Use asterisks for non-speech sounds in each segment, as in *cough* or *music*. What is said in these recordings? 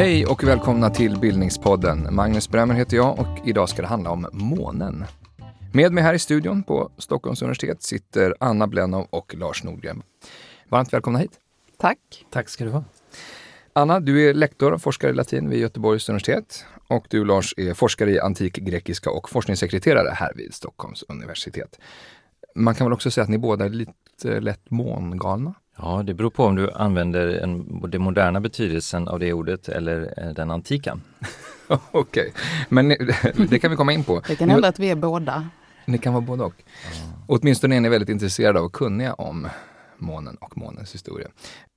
Hej och välkomna till Bildningspodden. Magnus Bremmer heter jag och idag ska det handla om månen. Med mig här i studion på Stockholms universitet sitter Anna Blennow och Lars Nordgren. Varmt välkomna hit. Tack. Tack ska du ha. Anna, du är lektor och forskare i latin vid Göteborgs universitet och du Lars är forskare i antik grekiska och forskningssekreterare här vid Stockholms universitet. Man kan väl också säga att ni båda är lite lätt mångalna? Ja, det beror på om du använder en, den moderna betydelsen av det ordet eller eh, den antika. *laughs* Okej, okay. men *laughs* det kan vi komma in på. Det kan hända att vi är båda. Ni kan vara både och. Ja. Åtminstone är ni väldigt intresserade och kunniga om månen och månens historia.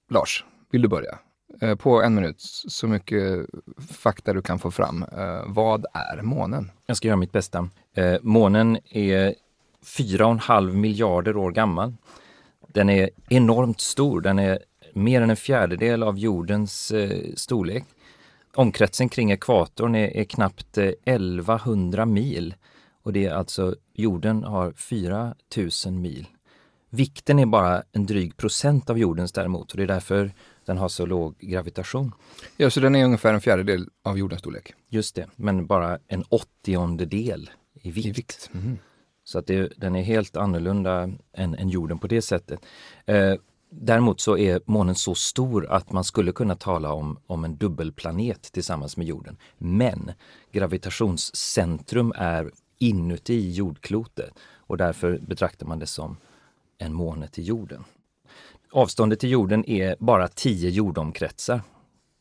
Lars, vill du börja? Eh, på en minut, så mycket fakta du kan få fram. Eh, vad är månen? Jag ska göra mitt bästa. Eh, månen är 4,5 miljarder år gammal. Den är enormt stor. Den är mer än en fjärdedel av jordens storlek. Omkretsen kring ekvatorn är, är knappt 1100 mil och det är alltså jorden har 4000 mil. Vikten är bara en dryg procent av jordens däremot och det är därför den har så låg gravitation. Ja, så den är ungefär en fjärdedel av jordens storlek? Just det, men bara en åttiondedel i vikt. I vikt. Mm. Så att det, den är helt annorlunda än, än jorden på det sättet. Eh, däremot så är månen så stor att man skulle kunna tala om, om en dubbelplanet tillsammans med jorden. Men gravitationscentrum är inuti jordklotet och därför betraktar man det som en måne till jorden. Avståndet till jorden är bara 10 jordomkretsar,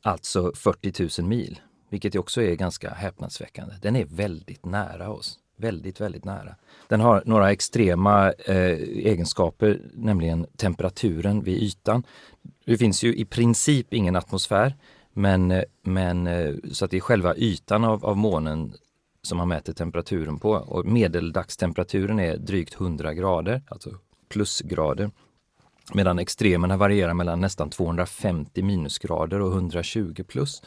alltså 40 000 mil, vilket också är ganska häpnadsväckande. Den är väldigt nära oss. Väldigt, väldigt nära. Den har några extrema eh, egenskaper, nämligen temperaturen vid ytan. Det finns ju i princip ingen atmosfär, men, eh, men eh, så att det är själva ytan av, av månen som man mäter temperaturen på. Och medeldagstemperaturen är drygt 100 grader, alltså plusgrader. Medan extremerna varierar mellan nästan 250 minusgrader och 120 plus.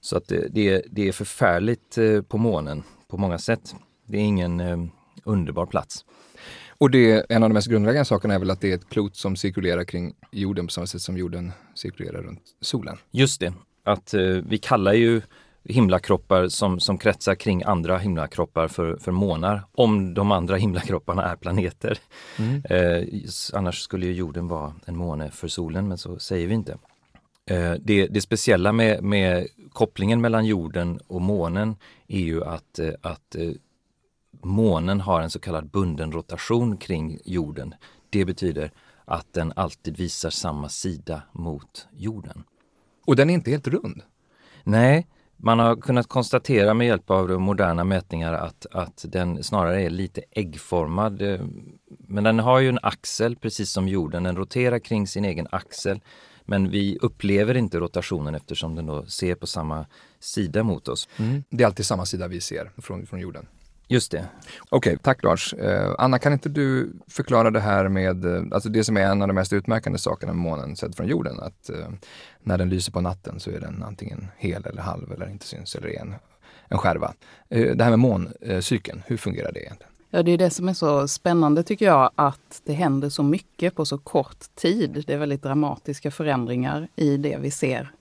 Så att det, det, det är förfärligt eh, på månen på många sätt. Det är ingen eh, underbar plats. Och det, en av de mest grundläggande sakerna är väl att det är ett klot som cirkulerar kring jorden på samma sätt som jorden cirkulerar runt solen. Just det, att eh, vi kallar ju himlakroppar som, som kretsar kring andra himlakroppar för, för månar, om de andra himlakropparna är planeter. Mm. Eh, annars skulle ju jorden vara en måne för solen, men så säger vi inte. Eh, det, det speciella med, med kopplingen mellan jorden och månen är ju att, eh, att eh, månen har en så kallad bunden rotation kring jorden. Det betyder att den alltid visar samma sida mot jorden. Och den är inte helt rund? Nej, man har kunnat konstatera med hjälp av moderna mätningar att, att den snarare är lite äggformad. Eh, men den har ju en axel precis som jorden, den roterar kring sin egen axel. Men vi upplever inte rotationen eftersom den då ser på samma sida mot oss. Mm. Det är alltid samma sida vi ser från, från jorden? Just det. Okej, okay, tack Lars. Eh, Anna, kan inte du förklara det här med, eh, alltså det som är en av de mest utmärkande sakerna med månen sett från jorden, att eh, när den lyser på natten så är den antingen hel eller halv eller inte syns eller en, en skärva. Det här med måncykeln, hur fungerar det egentligen? Ja, det är det som är så spännande tycker jag, att det händer så mycket på så kort tid. Det är väldigt dramatiska förändringar i det vi ser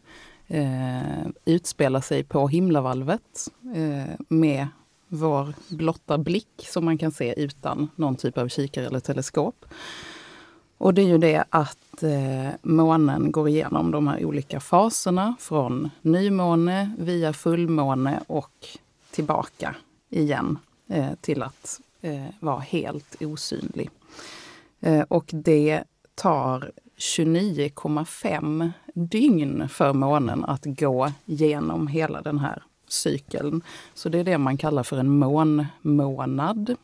eh, utspela sig på himlavalvet eh, med vår blotta blick som man kan se utan någon typ av kikare eller teleskop. Och det är ju det att eh, månen går igenom de här olika faserna från nymåne via fullmåne och tillbaka igen eh, till att eh, vara helt osynlig. Eh, och det tar 29,5 dygn för månen att gå genom hela den här cykeln. Så det är det man kallar för en månmånad.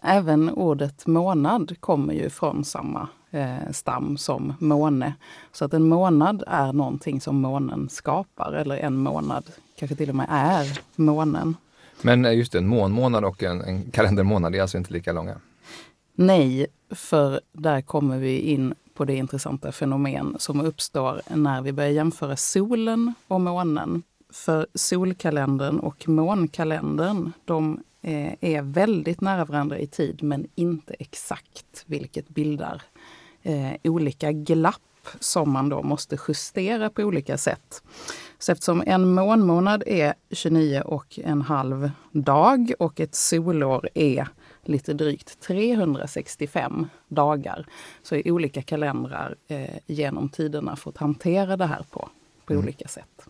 Även ordet månad kommer ju från samma eh, stam som måne. Så att en månad är någonting som månen skapar, eller en månad kanske till och med är månen. Men eh, just det, en månmånad och en, en kalendermånad är alltså inte lika långa? Nej, för där kommer vi in på det intressanta fenomen som uppstår när vi börjar jämföra solen och månen. För solkalendern och månkalendern, de eh, är väldigt nära varandra i tid men inte exakt, vilket bildar eh, olika glapp som man då måste justera på olika sätt. Så eftersom en månmånad är 29 och en halv dag och ett solår är lite drygt 365 dagar så är olika kalendrar eh, genom tiderna fått hantera det här på, på mm. olika sätt.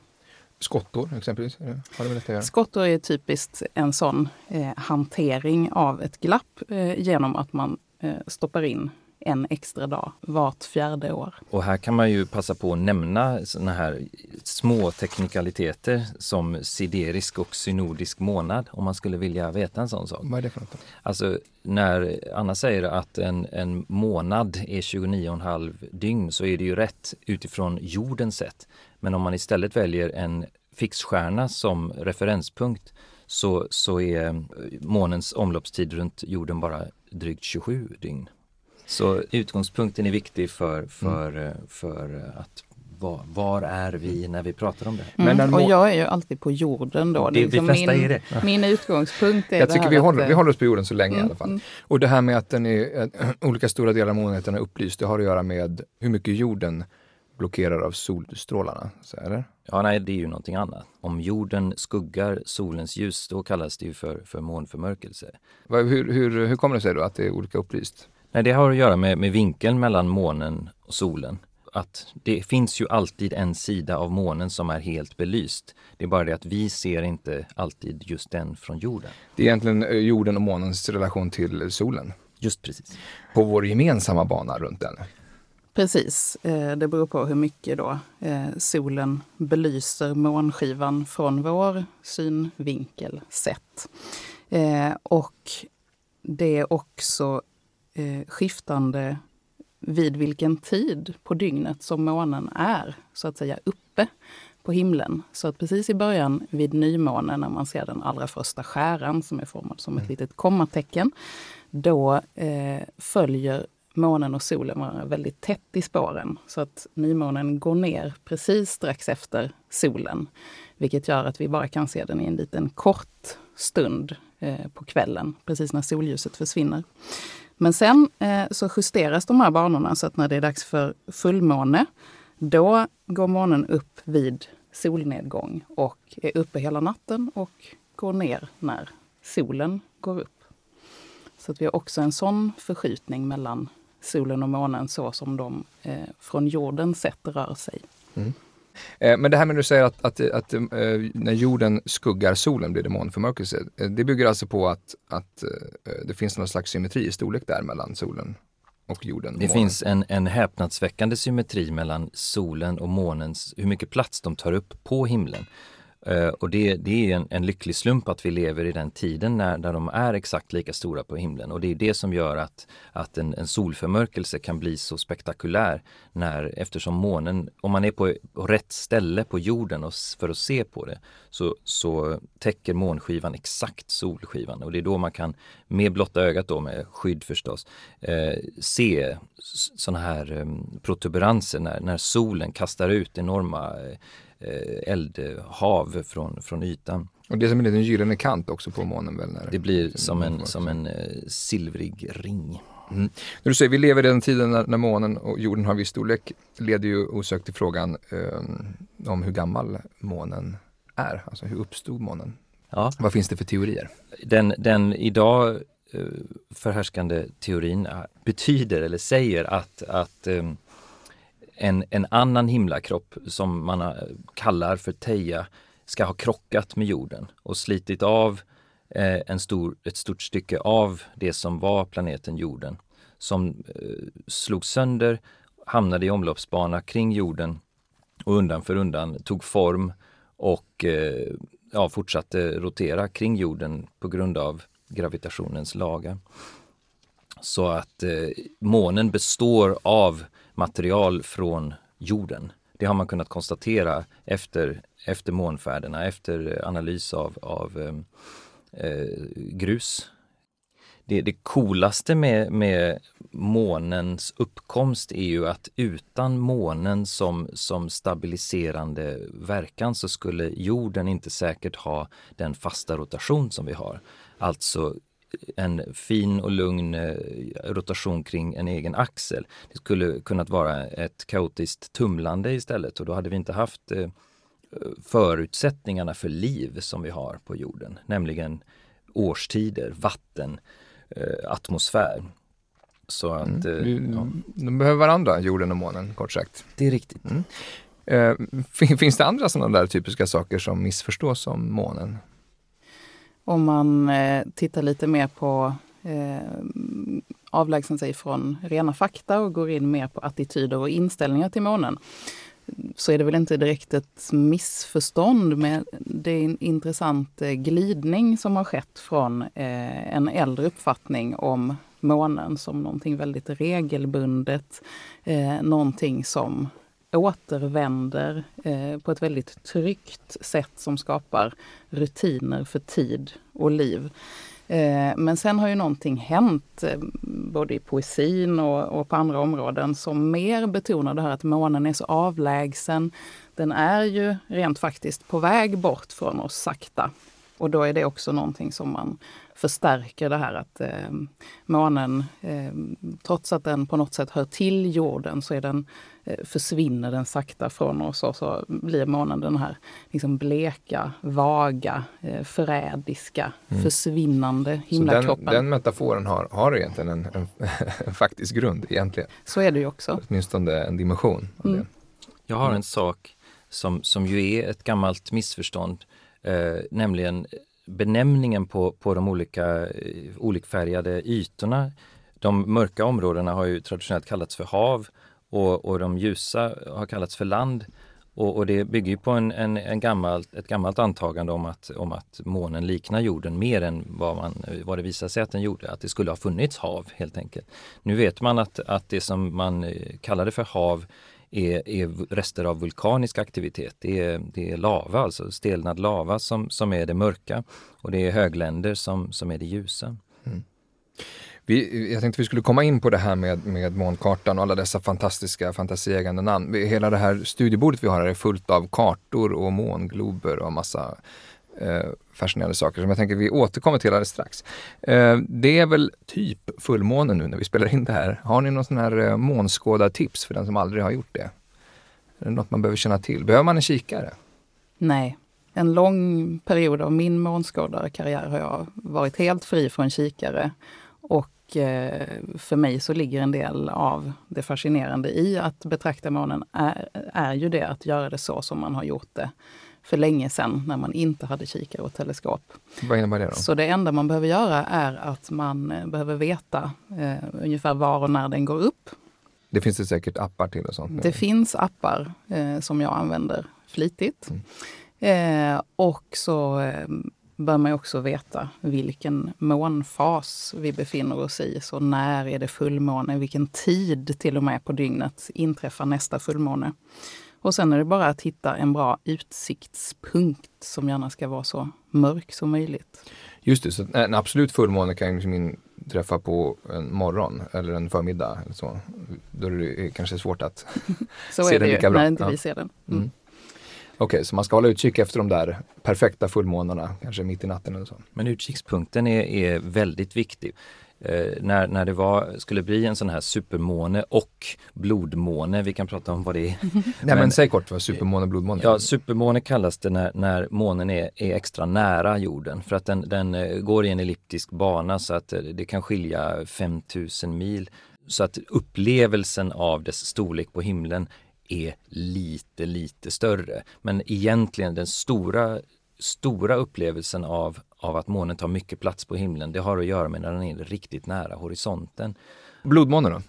Skottor exempelvis? Har det med Skottor är typiskt en sån eh, hantering av ett glapp eh, genom att man eh, stoppar in en extra dag vart fjärde år. Och här kan man ju passa på att nämna såna här små teknikaliteter som siderisk och synodisk månad om man skulle vilja veta en sån sak. Vad är det för något? Alltså när Anna säger att en, en månad är 29,5 dygn så är det ju rätt utifrån jordens sätt. Men om man istället väljer en fixstjärna som referenspunkt så, så är månens omloppstid runt jorden bara drygt 27 dygn. Så utgångspunkten är viktig för, för, mm. för att var, var, är vi när vi pratar om det? Mm. och jag är ju alltid på jorden då. Det, liksom min, är det. min utgångspunkt är Jag tycker vi, att, håller, vi håller oss på jorden så länge mm. i alla fall. Mm. Och det här med att den är, äh, *clears throat* olika stora delar av månen är upplyst, det har att göra med hur mycket jorden blockerar av solstrålarna. Så, eller? Ja, nej, det är ju någonting annat. Om jorden skuggar solens ljus, då kallas det ju för, för månförmörkelse. Hur, hur, hur kommer det sig då att det är olika upplyst? Nej, det har att göra med, med vinkeln mellan månen och solen. Att det finns ju alltid en sida av månen som är helt belyst. Det är bara det att vi ser inte alltid just den från jorden. Det är egentligen eh, jorden och månens relation till solen. Just precis. På vår gemensamma bana runt den. Precis. Eh, det beror på hur mycket då eh, solen belyser månskivan från vår synvinkel sett. Och det är också eh, skiftande vid vilken tid på dygnet som månen är så att säga uppe på himlen. Så att precis i början vid nymånen när man ser den allra första skäran som är formad som ett mm. litet kommatecken. Då eh, följer månen och solen varandra väldigt tätt i spåren. Så att nymånen går ner precis strax efter solen. Vilket gör att vi bara kan se den i en liten kort stund eh, på kvällen, precis när solljuset försvinner. Men sen eh, så justeras de här banorna så att när det är dags för fullmåne, då går månen upp vid solnedgång och är uppe hela natten och går ner när solen går upp. Så att vi har också en sån förskjutning mellan solen och månen så som de eh, från jorden sett rör sig. Mm. Eh, men det här med att du säger att, att, att, eh, när jorden skuggar solen blir det månförmörkelse. Eh, det bygger alltså på att, att det finns någon slags symmetri i storlek där mellan solen och jorden. Och det finns en, en häpnadsväckande symmetri mellan solen och månens, hur mycket plats de tar upp på himlen. Eh, och det, det är en, en, lycklig slump att vi lever i den tiden när, när de är exakt lika stora på himlen. Och det är det som gör att, att en, en solförmörkelse kan bli så spektakulär när, eftersom månen, om man är på, på rätt ställe på jorden och, för att se på det, så, så täcker månskivan exakt solskivan. Och det är då man kan, med blotta ögat då, med skydd förstås, eh, se sådana här eh, protuberanser när, när solen kastar ut enorma Eh, eldhav från, från ytan. Och det är som en liten gyllene kant också på månen väl? När det blir som en, som en eh, silvrig ring. Mm. När du säger vi lever i den tiden när, när månen och jorden har viss storlek leder ju osökt till frågan eh, om hur gammal månen är. Alltså hur uppstod månen? Ja. Vad finns det för teorier? Den, den idag eh, förhärskande teorin betyder eller säger att, att eh, en, en annan himlakropp som man kallar för Teja ska ha krockat med jorden och slitit av eh, en stor, ett stort stycke av det som var planeten jorden. Som eh, slog sönder, hamnade i omloppsbana kring jorden och undan för undan tog form och eh, ja, fortsatte rotera kring jorden på grund av gravitationens lagar. Så att eh, månen består av material från jorden. Det har man kunnat konstatera efter, efter månfärderna, efter eh, analys av, av ehm, eh, grus. Det, det coolaste med, med månens uppkomst är ju att utan månen som, som stabiliserande verkan så skulle jorden inte säkert ha den fasta rotation som vi har. alltså en fin och lugn eh, rotation kring en egen axel. Det skulle kunnat vara ett kaotiskt tumlande istället och då hade vi inte haft eh, förutsättningarna för liv som vi har på jorden, nämligen årstider, vatten, eh, atmosfär. Så att, mm. ja. De behöver varandra, jorden och månen, kort sagt. Det är riktigt. Mm. finns det andra sådana där typiska saker som missförstås om månen? Om man eh, tittar lite mer på eh, avlägsnar sig från rena fakta och går in mer på attityder och inställningar till månen så är det väl inte direkt ett missförstånd, men det är en intressant eh, glidning som har skett från eh, en äldre uppfattning om månen som någonting väldigt regelbundet, eh, någonting som återvänder eh, på ett väldigt tryggt sätt som skapar rutiner för tid och liv. Eh, men sen har ju någonting hänt, eh, både i poesin och, och, på andra områden, som mer betonar det här att månen är så avlägsen. Den är ju rent faktiskt på väg bort från oss sakta. Och då är det också någonting som man förstärker det här att eh, månen, eh, trots att den på något sätt hör till jorden, så är den, eh, försvinner den sakta från oss och så blir månen den här liksom bleka, vaga, eh, förrädiska, mm. försvinnande himlakroppen. Den, den metaforen har, har egentligen en, en, en, *laughs* faktisk grund egentligen. Så är det ju också. Åtminstone en dimension. Av mm. det. Jag har en sak som, som ju är ett gammalt missförstånd, eh, nämligen benämningen på, på de olika eh, olikfärgade ytorna. De mörka områdena har ju traditionellt kallats för hav och, och de ljusa har kallats för land. Och, och det bygger på en, en, en gammalt, ett gammalt antagande om att, om att månen liknar jorden mer än vad, man, vad det visar sig att den gjorde, att det skulle ha funnits hav helt enkelt. Nu vet man att, att det som man eh, kallade för hav är, är rester av vulkanisk aktivitet. Det är, det är lava, alltså stelnad lava som, som är det mörka och det är högländer som, som är det ljusa. Mm. Vi, jag tänkte vi skulle komma in på det här med, med månkartan och alla dessa fantastiska fantasieggande namn. Hela det här studiebordet vi har här är fullt av kartor och månglober och massa eh, fascinerande saker som jag tänker vi återkommer till alldeles strax. Eh, det är väl typ fullmåne nu när vi spelar in det här. Har ni någon sån här eh, månskådartips för den som aldrig har gjort det? Är det något man behöver känna till? Behöver man en kikare? Nej. En lång period av min månskådarkarriär har jag varit helt fri från kikare. Och eh, för mig så ligger en del av det fascinerande i att betrakta månen är, är ju det att göra det så som man har gjort det för länge sedan när man inte hade kikare och teleskop. Vad innebär det då? Så det enda man behöver göra är att man eh, behöver veta eh, ungefär var och när den går upp. Det finns det säkert appar till och sånt? Det finns appar eh, som jag använder flitigt. Mm. Eh, och så eh, bör man också veta vilken månfas vi befinner oss i. Så när är det fullmåne? Vilken tid till och med på dygnet inträffar nästa fullmåne? Och sen är det bara att hitta en bra utsiktspunkt som gärna ska vara så mörk som möjligt. Just det, så en absolut fullmåne kan liksom inträffa på en morgon eller en förmiddag. Eller så. Då är det kanske svårt att *laughs* så se är det den lika bra. när inte vi ser den. Mm. Mm. Okej, okay, så man ska hålla utkik efter de där perfekta fullmånarna, kanske mitt i natten eller så. Men utkikspunkten är, är väldigt viktig eh, när, när det var, skulle bli en sån här supermåne och blodmåne, vi kan prata om vad det är. *laughs* Nej men, men säg kort vad supermåne och blodmåne Ja, supermåne kallas det när, när månen är, är extra nära jorden för att den, den eh, går i en elliptisk bana så att eh, det kan skilja 5000 mil. Så att upplevelsen av dess storlek på himlen är lite, lite större. Men egentligen den stora, stora upplevelsen av, av att månen tar mycket plats på himlen, det har att göra med när den är riktigt nära horisonten. Blodmåne då?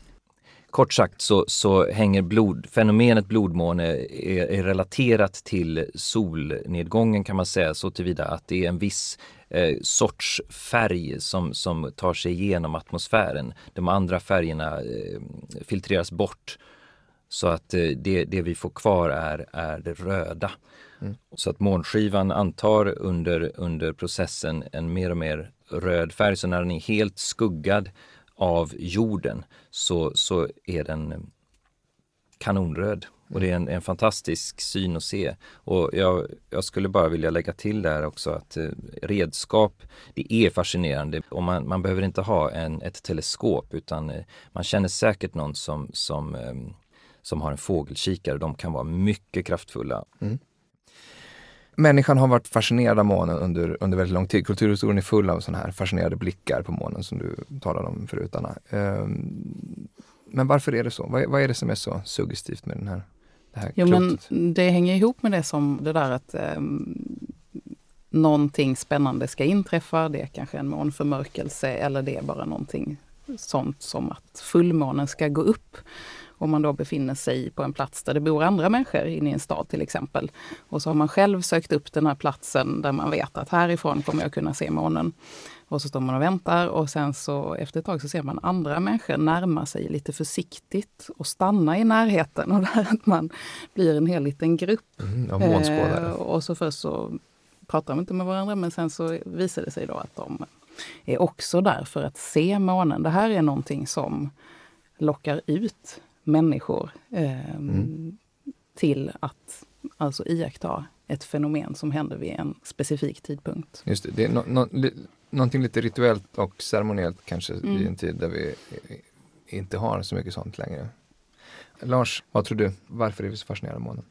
Kort sagt så, så hänger blod, fenomenet blodmåne är, är, relaterat till solnedgången kan man säga så tillvida att det är en viss eh, sorts färg som, som tar sig igenom atmosfären. De andra färgerna eh, filtreras bort så att eh, det, det vi får kvar är, är det röda. Mm. Så att månskivan antar under, under processen en mer och mer röd färg. Så när den är helt skuggad av jorden så, så är den kanonröd Och det är en, en fantastisk syn att se. Och jag, jag, skulle bara vilja lägga till där också att eh, redskap, det är fascinerande. Och man, man behöver inte ha en, ett teleskop utan eh, man känner säkert någon som, som, eh, som har en fågelkikare. De kan vara mycket kraftfulla. Mm. Människan har varit fascinerad av månen under, under väldigt lång tid. Kulturhistorien är full av sådana här fascinerade blickar på månen som du talade om förut Anna. Um, men varför är det så? Vad, vad, är det som är så suggestivt med den här, det här jo, klotet? men Det hänger ihop med det som det där att um, någonting spännande ska inträffa. Det är kanske en månförmörkelse eller det är bara någonting sånt som att fullmånen ska gå upp om man då befinner sig på en plats där det bor andra människor inne i en stad till exempel. Och så har man själv sökt upp den här platsen där man vet att härifrån kommer jag kunna se månen. Och så står man och väntar och sen så efter ett tag så ser man andra människor närma sig lite försiktigt och stanna i närheten. *laughs* Och där att man blir en hel liten grupp. Mm, eh, och så först så pratar de inte med varandra men sen så visar det sig då att de är också där för att se månen. Det här är någonting som lockar ut människor eh, mm. till att alltså iaktta ett fenomen som händer vid en specifik tidpunkt. Just det, det är no, no, li, någonting lite rituellt och ceremoniellt kanske mm. i en tid där vi inte har så mycket sånt längre. Lars, vad tror du? Varför är vi så fascinerade av månen?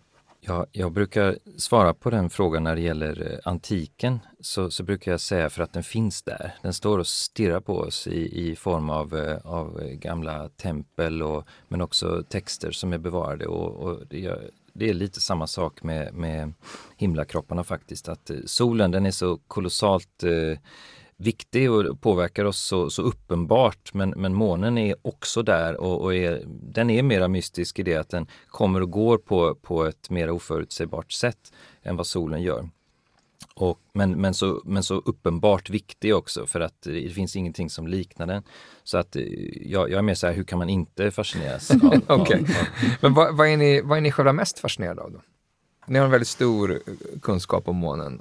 Ja, jag brukar svara på den frågan när det gäller eh, antiken. Så, så brukar jag säga för att den finns där. Den står och stirrar på oss i, i form av, eh, av eh, gamla tempel och, men också texter som är bevarade. Och, och det, det, är lite samma sak med, med himlakropparna faktiskt. Att solen den är så kolossalt eh, viktig och påverkar oss så, så uppenbart. Men, men månen är också där och, och är, den är mera mystisk i det att den kommer och går på, på ett mer oförutsägbart sätt än vad solen gör. Och, men, men, så, men så uppenbart viktig också för att det finns ingenting som liknar den. Så att jag, jag är mer så här, hur kan man inte fascineras? *laughs* Okej, okay. men vad, vad, är ni, vad är ni själva mest fascinerade av då? Ni har en väldigt stor eh, kunskap om månen.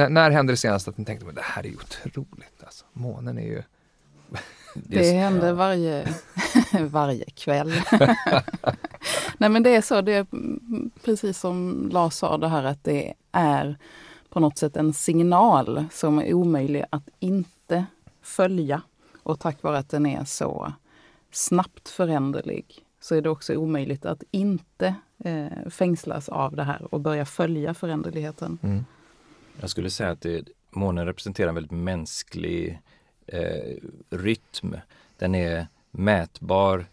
N när hände det senast att ni tänkte att det här är ju otroligt? Alltså, månen är ju... *laughs* Det, det händer varje, *laughs* varje kväll. *laughs* Nej men det är så, det är precis som Lars sa det här att det är på något sätt en signal som är omöjlig att inte följa. Och tack vare att den är så snabbt föränderlig så är det också omöjligt att inte eh, fängslas av det här och börja följa föränderligheten. Mm. Jag skulle säga att det, månen representerar en väldigt mänsklig eh, rytm. Den är mätbar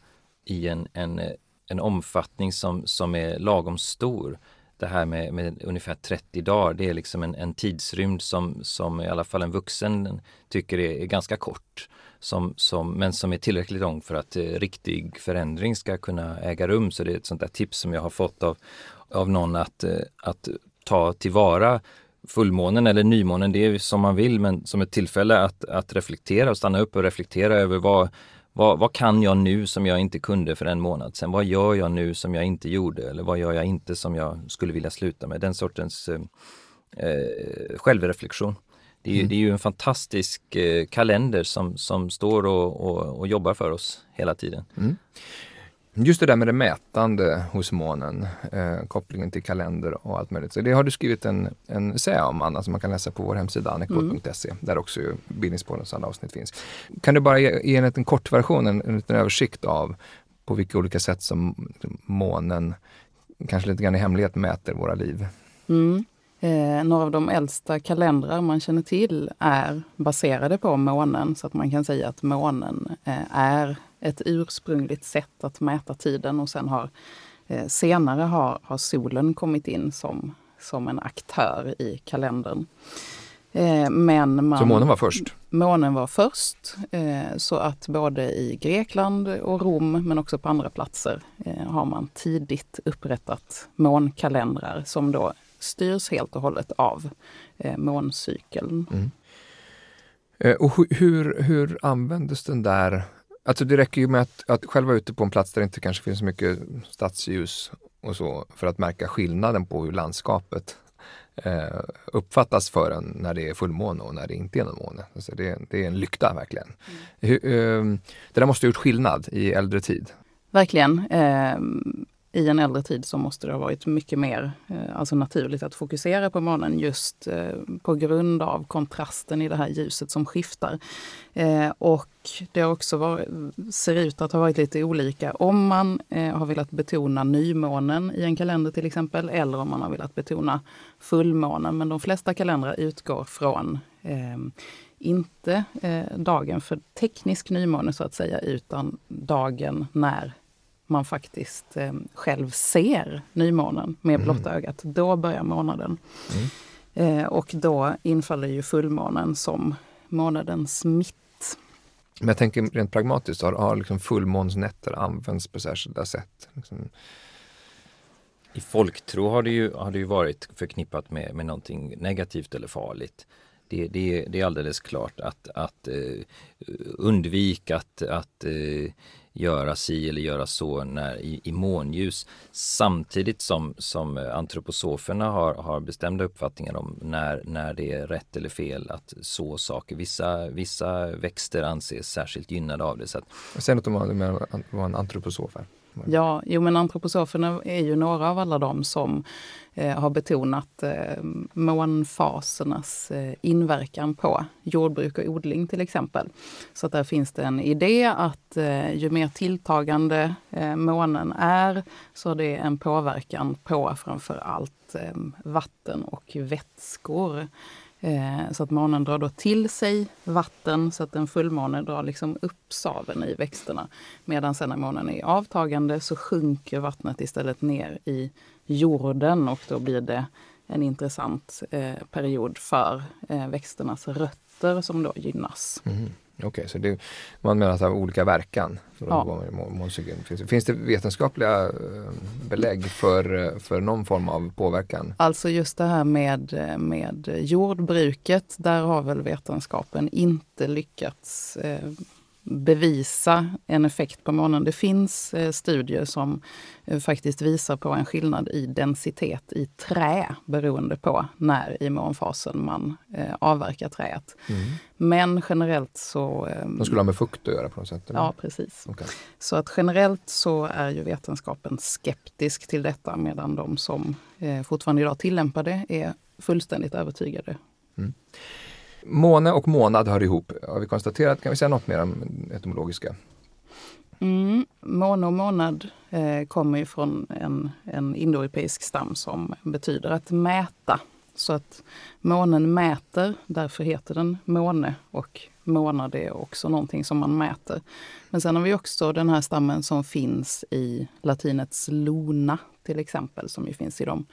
i en, en, en omfattning som, som är lagom stor. Det här med, med ungefär 30 dagar, det är liksom en, en tidsrymd som, som i alla fall en vuxen tycker är, är ganska kort som, som, men som är tillräckligt lång för att eh, riktig förändring ska kunna äga rum. Så det är ett sånt där tips som jag har fått av, av någon att, eh, att ta tillvara fullmånen eller nymånen, det är som man vill, men som ett tillfälle att, att reflektera och stanna upp och reflektera över vad, vad, vad kan jag nu som jag inte kunde för en månad sedan? Vad gör jag nu som jag inte gjorde? Eller vad gör jag inte som jag skulle vilja sluta med? Den sortens eh, eh självreflektion. Det är, mm. det är ju en fantastisk eh, kalender som, som står och, och, och, jobbar för oss hela tiden. Mm. Just det där med det mätande hos månen, eh, kopplingen till kalender och allt möjligt. Så det har du skrivit en, en essä om Anna som man kan läsa på vår hemsida anekdot.se mm. där också Bildningspoddens alla avsnitt finns. Kan du bara ge, ge en liten kort version, en, en liten översikt av på vilka olika sätt som månen, kanske lite grann i hemlighet, mäter våra liv? Mm. Eh, några av de äldsta kalendrar man känner till är baserade på månen, så att man kan säga att månen eh, är ett ursprungligt sätt att mäta tiden och sen har eh, senare har, har solen kommit in som, som en aktör i kalendern. Eh, men man, så månen var först? Månen var först. Eh, så att både i Grekland och Rom men också på andra platser eh, har man tidigt upprättat månkalendrar som då styrs helt och hållet av eh, måncykeln. Mm. Eh, och hur, hur användes den där Alltså det räcker ju med att, att själv vara ute på en plats där det inte kanske finns så mycket stadsljus och så för att märka skillnaden på hur landskapet eh, uppfattas för en när det är fullmåne och när det inte är någon måne. Alltså det, det är en lykta verkligen. Mm. Hur, eh, det där måste ha gjort skillnad i äldre tid. Verkligen. Eh, i en äldre tid så måste det ha varit mycket mer eh, alltså naturligt att fokusera på månen just eh, på grund av kontrasten i det här ljuset som skiftar. Eh, och det har också varit, ser ut att ha varit lite olika om man har velat betona nymånen i en kalender till exempel eller om man har velat betona fullmånen. Men de flesta kalendrar utgår från eh, inte eh, dagen för teknisk nymåne så att säga, utan dagen när man faktiskt eh, själv ser nymånen med mm. blotta ögat. Då börjar månaden. Mm. Eh, och då infaller ju fullmånen som månadens mitt. Men jag tänker rent pragmatiskt, har, har liksom fullmånsnätter använts på särskilda sätt? Liksom? I folktro har det ju, har det ju varit förknippat med, med någonting negativt eller farligt. Det, det, det är alldeles klart att, att uh, undvika att, att uh, göra si eller göra så när, i, i månljus. Samtidigt som, som eh, antroposoferna har, har bestämda uppfattningar om när, när det är rätt eller fel att så saker. Vissa, vissa växter anses särskilt gynnade av det. Så att... Säg något om vad en antroposof är. Ja, jo men antroposoferna är ju några av alla de som eh, har betonat eh, månfasernas eh, inverkan på jordbruk och odling till exempel. Så att där finns det en idé att eh, ju mer tilltagande eh, månen är så har det en påverkan på framför allt eh, vatten och vätskor. Eh, så att månen drar då till sig vatten så att en fullmåne drar liksom upp saven i växterna. Medan sen när månen är avtagande så sjunker vattnet istället ner i jorden och då blir det en intressant eh, period för eh, växternas rötter som då gynnas. Mm. Okej, okay, så det, man menar att det har olika verkan? Ja. Finns, finns det vetenskapliga eh, belägg för, för någon form av påverkan? Alltså just det här med, med jordbruket, där har väl vetenskapen inte lyckats eh, bevisa en effekt på månen. Det finns eh, studier som eh, faktiskt visar på en skillnad i densitet i trä beroende på när i månfasen man eh, avverkar träet. Mm. Men generellt så... Eh, De skulle ha med fukt att göra på något sätt? Eller? Ja, precis. Okay. Så att generellt så är ju vetenskapen skeptisk till detta medan de som fortfarande idag tillämpar det är fullständigt övertygade. Mm. Måne och månad hör ihop, har vi konstaterat. Kan vi säga något mer om etymologiska? Mm, måne och månad eh, kommer ju från en, en indoeuropeisk stam som betyder att mäta. Så att månen mäter, därför heter den måne och månad är också någonting som man mäter. Men sen har vi också den här stammen som finns i latinets lona, till exempel, som ju finns i de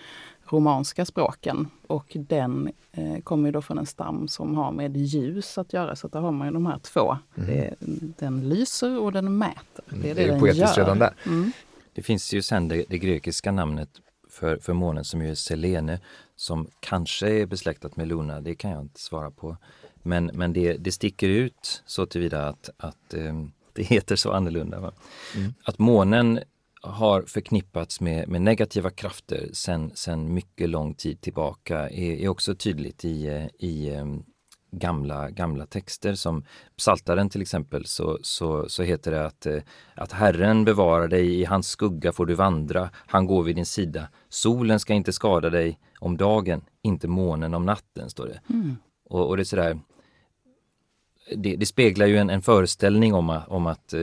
romanska språken. Och den eh, kommer då från en stam som har med ljus att göra. Så där har man ju de här två. Mm. Det, den lyser och den mäter. Det är det, det är den poetiskt gör. redan där. Mm. Det finns ju sen det, det, grekiska namnet för, för månen som ju är Selene, som kanske är besläktat med Luna, det kan jag inte svara på. Men, men det, det sticker ut så tillvida att, att eh, *laughs* det heter så annorlunda. Mm. Att månen har förknippats med, med negativa krafter sen, sen mycket lång tid tillbaka är, är också tydligt i, i um, gamla, gamla texter som Psaltaren till exempel så, så, så heter det att, eh, att Herren bevarar dig, i hans skugga får du vandra, han går vid din sida. Solen ska inte skada dig om dagen, inte månen om natten, står det. Mm. Och, och, det är sådär, det, det, speglar ju en, en föreställning om, om att eh,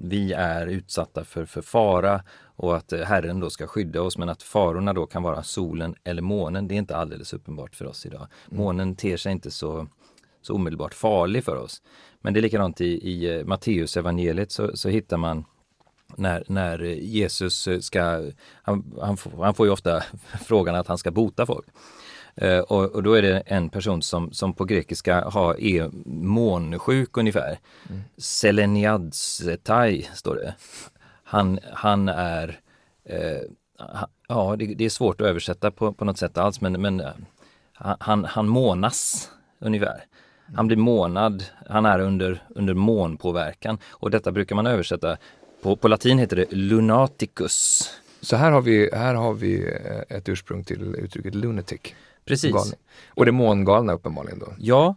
vi är utsatta för, för fara och att eh, Herren då ska skydda oss men att farorna då kan vara solen eller månen. Det är inte alldeles uppenbart för oss idag. Mm. Månen ter sig inte så, så omedelbart farlig för oss. Men det är likadant i, i eh, Matteus evangeliet så, så hittar man när, när Jesus ska, han, han, får, han får ju ofta *laughs* frågan att han ska bota folk. Uh, och, och, då är det en person som, som på grekiska har, är månsjuk ungefär. Mm. Seleniadsetai står det. Han, han är, uh, ja det, det, är svårt att översätta på, på något sätt alls men, men uh, han, han månas ungefär. Han blir månad, han är under, under månpåverkan och detta brukar man översätta, på, på latin heter det lunaticus. Så här har vi, här har vi ett ursprung till uttrycket lunatic. Precis. Galning. Och det mångalna uppenbarligen då? Ja,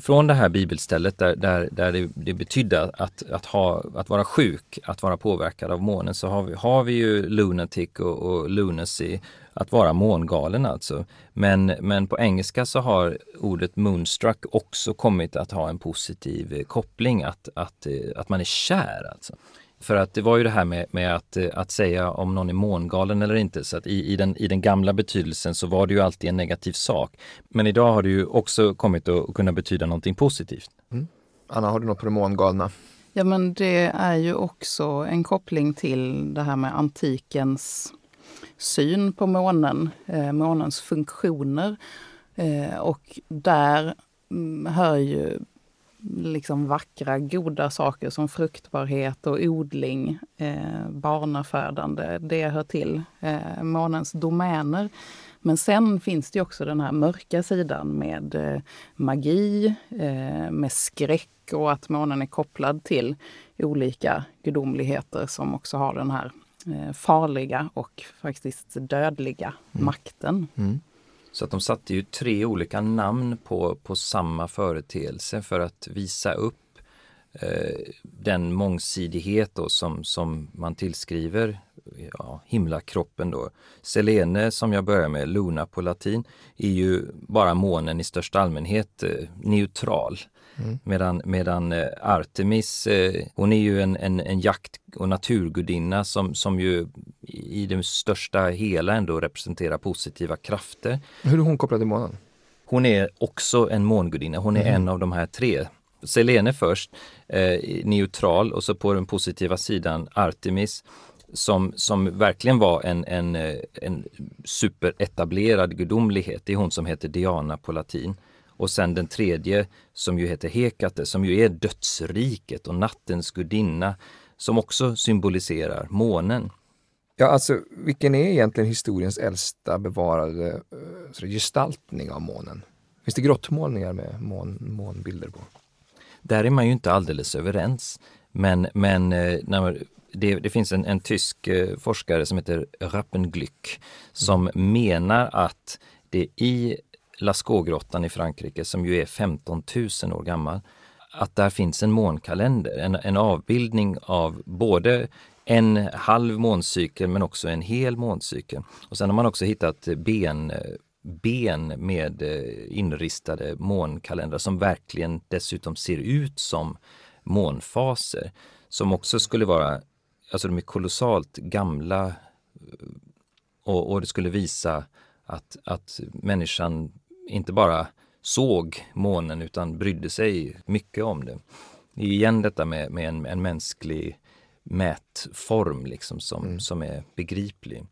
från det här bibelstället där, där, där det, det betydde att, att, ha, att vara sjuk, att vara påverkad av månen, så har vi, har vi ju lunatic och, och lunacy, att vara mångalen alltså. Men, men på engelska så har ordet moonstruck också kommit att ha en positiv koppling, att, att, att man är kär alltså. För att det var ju det här med, med att, eh, att säga om någon är mångalen eller inte. Så att i, i, den, i den gamla betydelsen så var det ju alltid en negativ sak. Men idag har det ju också kommit att kunna betyda någonting positivt. Mm. Anna, har du något på det mångalna? Ja, men det är ju också en koppling till det här med antikens syn på månen, eh, månens funktioner. Eh, och där mm, hör ju liksom vackra, goda saker som fruktbarhet och odling, eh, barnafödande, det hör till eh, månens domäner. Men sen finns det också den här mörka sidan med eh, magi, eh, med skräck och att månen är kopplad till olika gudomligheter som också har den här eh, farliga och faktiskt dödliga mm. makten. Mm. Så att de satte ju tre olika namn på, på samma företeelse för att visa upp eh, den mångsidighet då som, som man tillskriver ja, himlakroppen då. Selene som jag börjar med, Luna på latin, är ju bara månen i största allmänhet eh, neutral. Mm. Medan, medan eh, Artemis, eh, hon är ju en, en, en jakt och naturgudinna som, som ju i det största hela ändå representerar positiva krafter. Hur är hon kopplad till månen? Hon är också en mångudinna, hon är mm. en av de här tre. Selene först, eh, neutral och så på den positiva sidan Artemis som, som verkligen var en, en, eh, en superetablerad gudomlighet. Det är hon som heter Diana på latin. Och sen den tredje som ju heter Hekate som ju är dödsriket och nattens gudinna som också symboliserar månen. Ja, alltså vilken är egentligen historiens äldsta bevarade uh, gestaltning av månen? Finns det grottmålningar med mån, månbilder på? Där är man ju inte alldeles överens. Men, men uh, när, det, det, finns en, en tysk eh, forskare som heter Rappenglück som mm. menar att det i Lascaux-grottan i Frankrike som ju är 15 000 år gammal, att där finns en månkalender, en, en avbildning av både en halv måncykel men också en hel måncykel. Och sen har man också hittat ben, ben med eh, inristade månkalendrar som verkligen dessutom ser ut som månfaser. Som också skulle vara, alltså de är kolossalt gamla eh, och, och det skulle visa att, att människan inte bara såg månen utan brydde sig mycket om det. Det är igen detta med, med en, en mänsklig mätform liksom som, mm. som är begriplig.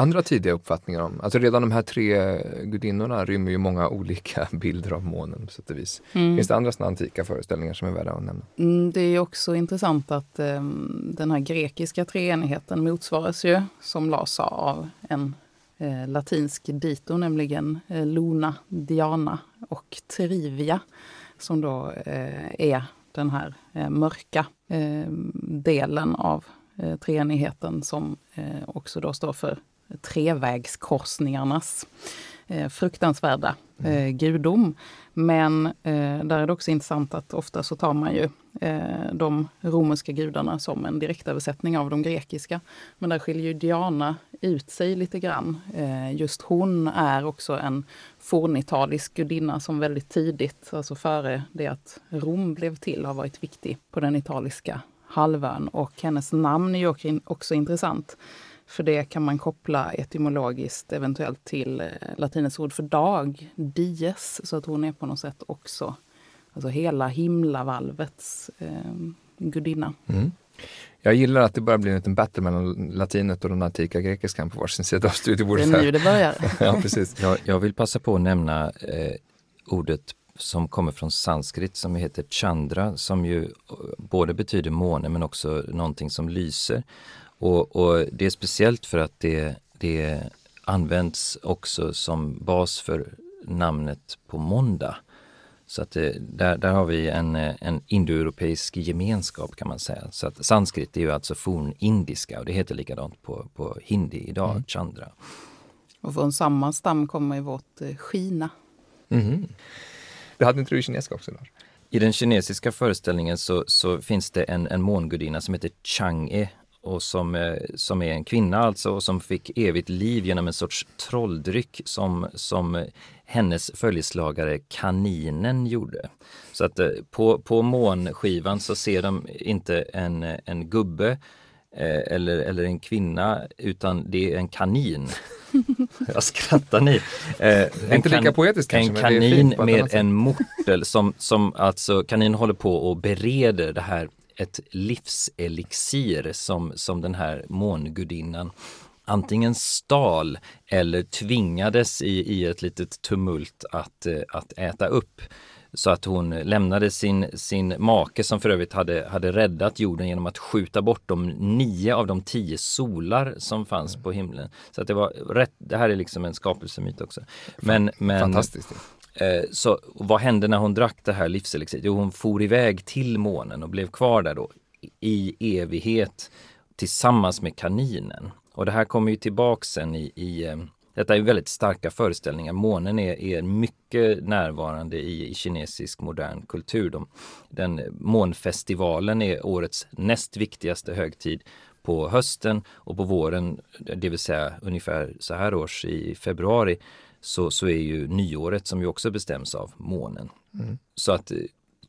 Andra tidiga uppfattningar om, alltså redan de här tre gudinnorna rymmer ju många olika *laughs* bilder av månen på sätt och vis. Mm. Finns det andra sådana antika föreställningar som är värda att nämna? Mm, det är också intressant att um, den här grekiska treenigheten motsvaras ju, som Lars sa, av en eh, latinsk dito, nämligen eh, Luna, Diana och Trivia, som då eh, är den här eh, mörka eh, delen av eh, treenigheten som eh, också då står för trevägskorsningarnas eh, fruktansvärda eh, gudom. Men eh, där är det också intressant att ofta så tar man ju eh, de romerska gudarna som en direktöversättning av de grekiska. Men där skiljer ju Diana ut sig lite grann. Eh, just hon är också en fornitalisk gudinna som väldigt tidigt, alltså före det att Rom blev till, har varit viktig på den italiska halvön. Och hennes namn är ju också intressant. För det kan man koppla etymologiskt eventuellt till eh, latinets ord för dag, dies, så att hon är på något sätt också alltså hela himlavalvets eh, gudinna. Mm. Jag gillar att det bara blir en liten battle mellan latinet och den antika grekiskan på varsin sida av studiebordet. Det är nu det börjar. *laughs* ja, precis. Jag, jag, vill passa på att nämna eh, ordet som kommer från sanskrit som heter chandra som ju eh, både betyder måne men också någonting som lyser. Och, och, det är speciellt för att det, det används också som bas för namnet på måndag. Så att det, där, där har vi en, en indoeuropeisk gemenskap kan man säga. Så att sanskrit är ju alltså fornindiska och det heter likadant på, på hindi idag, mm. chandra. Och från samma stam kommer ju vårt eh, Kina. Mm. Det hade inte du i kinesiska också Lars? I den kinesiska föreställningen så, så finns det en, en mångudinna som heter Chang'e och som, eh, som är en kvinna alltså och som fick evigt liv genom en sorts trolldryck som, som hennes följeslagare kaninen gjorde. Så att eh, på, på månskivan så ser de inte en, en gubbe eh, eller, eller en kvinna utan det är en kanin. *laughs* Jag skrattar ni. Eh, inte lika poetiskt En kanske, kanin med en mortel som, som alltså kaninen håller på och bereder det här ett livselixir som, som den här mångudinnan antingen stal eller tvingades i, i ett litet tumult att, eh, att äta upp. Så att hon lämnade sin, sin make som för övrigt hade, hade räddat jorden genom att skjuta bort de nio av de tio solar som fanns på himlen. Så att det var rätt, det här är liksom en skapelsemyt också. Men, men, Fantastiskt. Eh, så vad hände när hon drack det här livselixiret? Jo, hon for iväg till månen och blev kvar där då i evighet tillsammans med kaninen. Och det här kommer ju tillbaks sen i, i eh, detta är väldigt starka föreställningar. Månen är, är mycket närvarande i, i kinesisk modern kultur. De, den, månfestivalen är årets näst viktigaste högtid på hösten och på våren, det vill säga ungefär så här års i februari, så, så är ju nyåret som ju också bestäms av månen. Mm. Så att eh,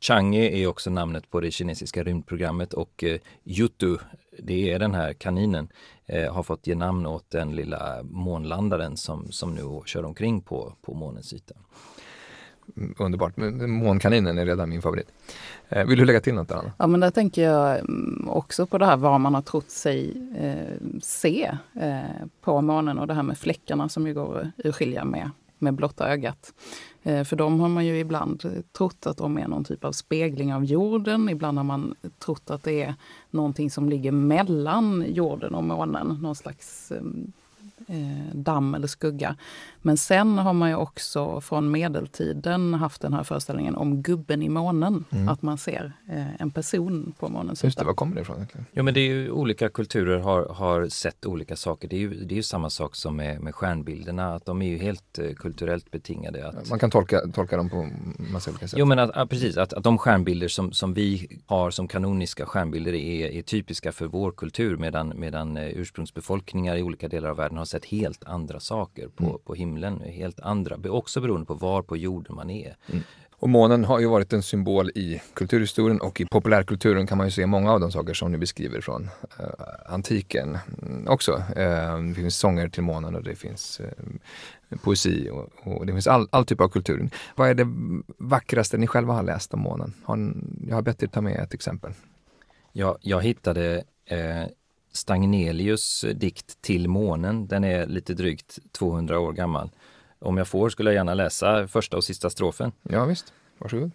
Chang'e är också namnet på det kinesiska rymdprogrammet och eh, Yutu, det är den här kaninen, eh, har fått ge namn åt den lilla månlandaren som, som nu kör omkring på, på månens yta. Underbart, månkaninen är redan min favorit. Eh, vill du lägga till något Anna? Ja men där tänker jag mm, också på det här vad man har trott sig eh, se eh, på månen och det här med fläckarna som ju går att urskilja med, med blotta ögat. Eh, för de har man ju ibland trott att de är någon typ av spegling av jorden. Ibland har man trott att det är någonting som ligger mellan jorden och månen. Någon slags mm, eh, damm eller skugga. Men sen har man ju också från medeltiden haft den här föreställningen om gubben i månen. Mm. Att man ser eh, en person på månens Just det, var kommer det ifrån egentligen? Jo men det är ju olika kulturer har, har sett olika saker. Det är ju, det är ju samma sak som med, med stjärnbilderna, att de är ju helt eh, kulturellt betingade. Att... Man kan tolka, tolka dem på massa olika sätt. Jo men att, att precis, att, att de stjärnbilder som, som vi har som kanoniska stjärnbilder är, är typiska för vår kultur medan, medan eh, ursprungsbefolkningar i olika delar av världen har sett helt andra saker på, mm. på himlen, helt andra, också beroende på var på jorden man är. Mm. Och månen har ju varit en symbol i kulturhistorien och i populärkulturen kan man ju se många av de saker som ni beskriver från uh, antiken också. Uh, det finns sånger till månen och det finns uh, poesi och, och, det finns all, all typ av kultur. Vad är det vackraste ni själva har läst om månen? Har, jag har bett er ta med ett exempel. Ja, jag hittade Stagnelius dikt Till månen. Den är lite drygt 200 år gammal. Om jag får skulle jag gärna läsa första och sista strofen. Ja visst, varsågod.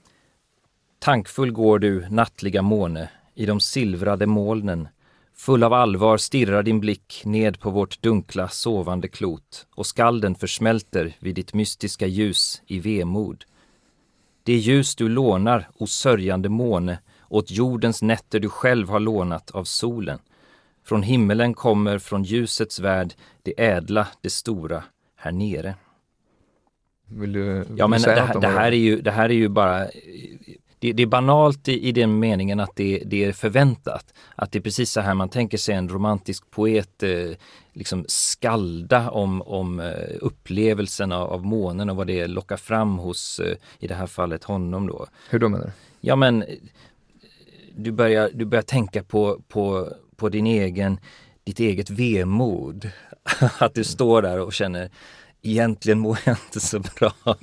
Tankfull går du, nattliga måne, i de silvrade molnen. Full av allvar stirrar din blick ned på vårt dunkla, sovande klot och skalden försmälter vid ditt mystiska ljus i vemod. Det ljus du lånar, o sörjande måne, åt jordens nätter du själv har lånat av solen. Från himmelen kommer från ljusets värld det ädla, det stora, här nere. Vill du, vill ja, men det, här, det, här är ju, det här är ju bara det, det är banalt i, i den meningen att det, det, är förväntat. Att det är precis så här man tänker sig en romantisk poet eh, liksom skalda om, om eh, upplevelsen av, av månen och vad det lockar fram hos, eh, i det här fallet, honom då. Hur då menar du? Ja men du börjar, du börjar tänka på, på, på din egen, ditt eget vemod. *laughs* att du står där och känner egentligen mår jag inte så bra. *laughs*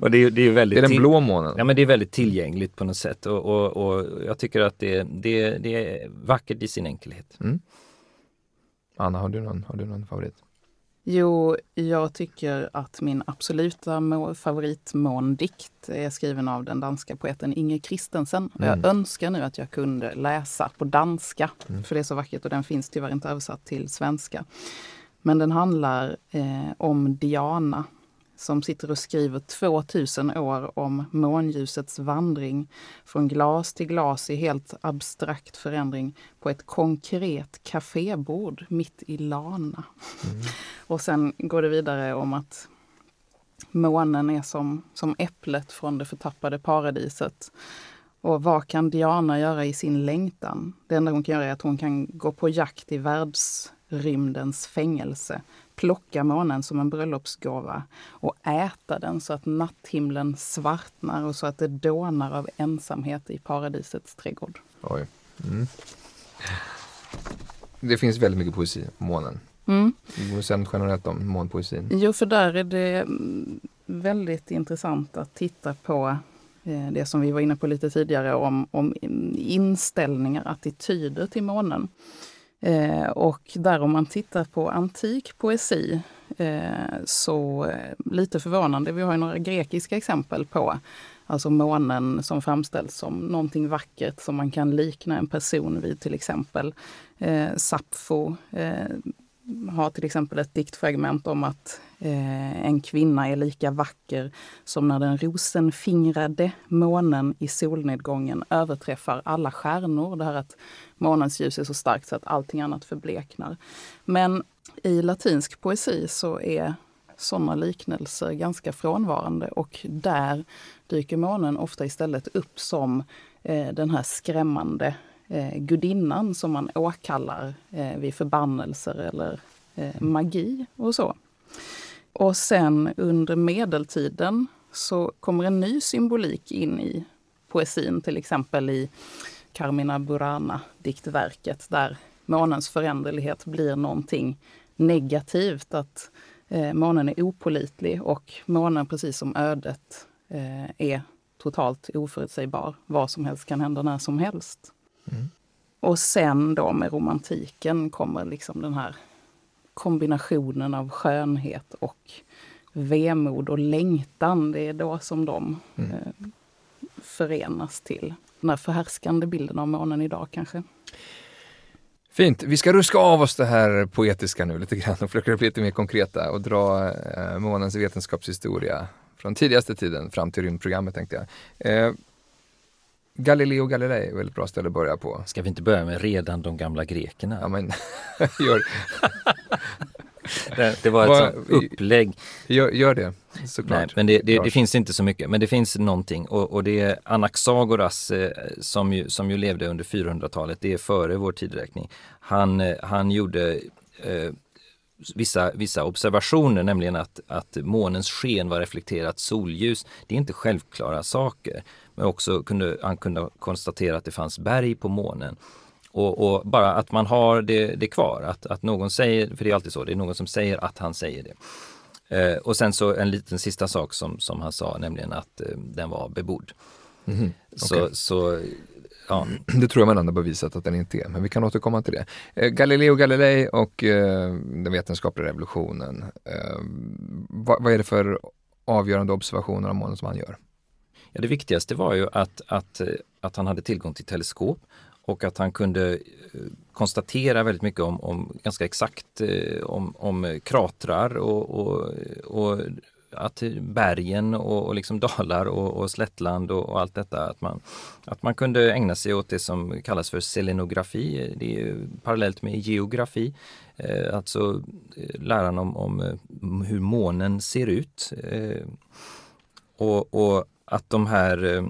och det, det är väldigt det är den blå månen? Ja men det är väldigt tillgängligt på något sätt och, och, och jag tycker att det, det, det är vackert i sin enkelhet. Mm. Anna, har du, någon, har du någon favorit? Jo, jag tycker att min absoluta favoritmåndikt är skriven av den danska poeten Inger Christensen. Mm. Jag önskar nu att jag kunde läsa på danska, mm. för det är så vackert och den finns tyvärr inte översatt till svenska. Men den handlar eh, om Diana som sitter och skriver 2000 år om månljusets vandring från glas till glas i helt abstrakt förändring på ett konkret kafébord mitt i Lana. Mm. och sen går det vidare om att månen är som, som äpplet från det förtappade paradiset. Och vad kan Diana göra i sin längtan? Det enda hon kan göra är att hon kan gå på jakt i världsrymdens fängelse, plocka månen som en bröllopsgåva och äta den så att natthimlen svartnar och så att det dånar av ensamhet i paradisets trädgård. Oj. Mm. Det finns väldigt mycket poesi om månen. Mm. Sen generellt om månpoesin. Jo, för där är det mm, väldigt intressant att titta på eh, det som vi var inne på lite tidigare om, om inställningar, attityder till månen. Eh, och där om man tittar på antik poesi eh, så eh, lite förvånande, vi har ju några grekiska exempel på Alltså månen som framställs som någonting vackert som man kan likna en person vid till exempel. Eh, Sappho eh, har till exempel ett diktfragment om att eh, en kvinna är lika vacker som när den rosenfingrade månen i solnedgången överträffar alla stjärnor. Det här att månens ljus är så starkt så att allting annat förbleknar. Men i latinsk poesi så är sådana liknelser ganska frånvarande och där dyker månen ofta istället upp som eh, den här skrämmande eh, gudinnan som man åkallar eh, vid förbannelser eller eh, magi och så. Och sen under medeltiden så kommer en ny symbolik in i poesin, till exempel i Carmina Burana, diktverket, där månens föränderlighet blir någonting negativt. Att eh, månen är opolitlig och månen, precis som ödet, eh, är totalt oförutsägbar. Vad som helst kan hända när som helst. Mm. Och sen då med romantiken kommer liksom den här kombinationen av skönhet och vemod och längtan. Det är då som de mm. eh, förenas till den här förhärskande bilden av månen idag kanske. Fint. Vi ska ruska av oss det här poetiska nu lite grann och försöka bli lite mer konkreta och dra eh, månens vetenskapshistoria från tidigaste tiden fram till rymdprogrammet tänkte jag. Eh, Galileo Galilei är väl ett bra ställe att börja på. Ska vi inte börja med redan de gamla grekerna? Ja, men *laughs* gör det. det var ett Var, sånt upplägg. Gör, gör det, såklart. Nej, men det, det, det, finns inte så mycket, men det finns någonting och, och det är Anaxagoras eh, som, ju, som ju levde under 400-talet, det är före vår tidräkning. Han, eh, han gjorde eh, vissa, vissa observationer, nämligen att, att månens sken var reflekterat solljus. Det är inte självklara saker. Men också kunde han kunde konstatera att det fanns berg på månen. Och, och, bara att man har det, det kvar, att, att någon säger, för det är alltid så, det är någon som säger att han säger det. Eh, och sen så en liten sista sak som, som han sa, nämligen att eh, den var bebodd. Mm -hmm. okay. så, så Ja. *clears throat* Det tror jag man ändå bevisat att den inte är, men vi kan återkomma till det. Eh, Galileo Galilei och eh, den vetenskapliga revolutionen. Eh, vad, vad, är det för avgörande observationer av månen som han gör? Ja, det viktigaste var ju att, att, att han hade tillgång till teleskop och att han kunde eh, konstatera väldigt mycket om, om ganska exakt eh, om, om kratrar och, och, och att bergen och, och liksom dalar och, och slättland och, och, allt detta. Att man, att man kunde ägna sig åt det som kallas för selenografi. Det är parallellt med geografi. Eh, alltså eh, läran om, om eh, hur månen ser ut. Eh, och, och, att de här eh,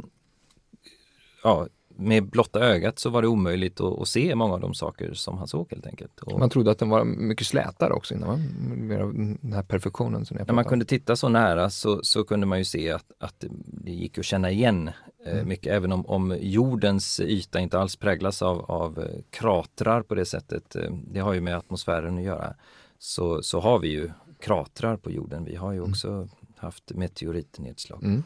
ja, med blotta ögat så var det omöjligt att, att, se många av de saker som han såg helt enkelt. Och man trodde att den var mycket slätare också innan, av den här perfektionen. Som När man kunde titta så nära så, så kunde man ju se att, att det gick att känna igen eh, mm. mycket, även om, om jordens yta inte alls präglas av, av eh, kratrar på det sättet. Eh, det har ju med atmosfären att göra. Så, så har vi ju kratrar på jorden. Vi har ju mm. också mm haft meteoritnedslag. Mm.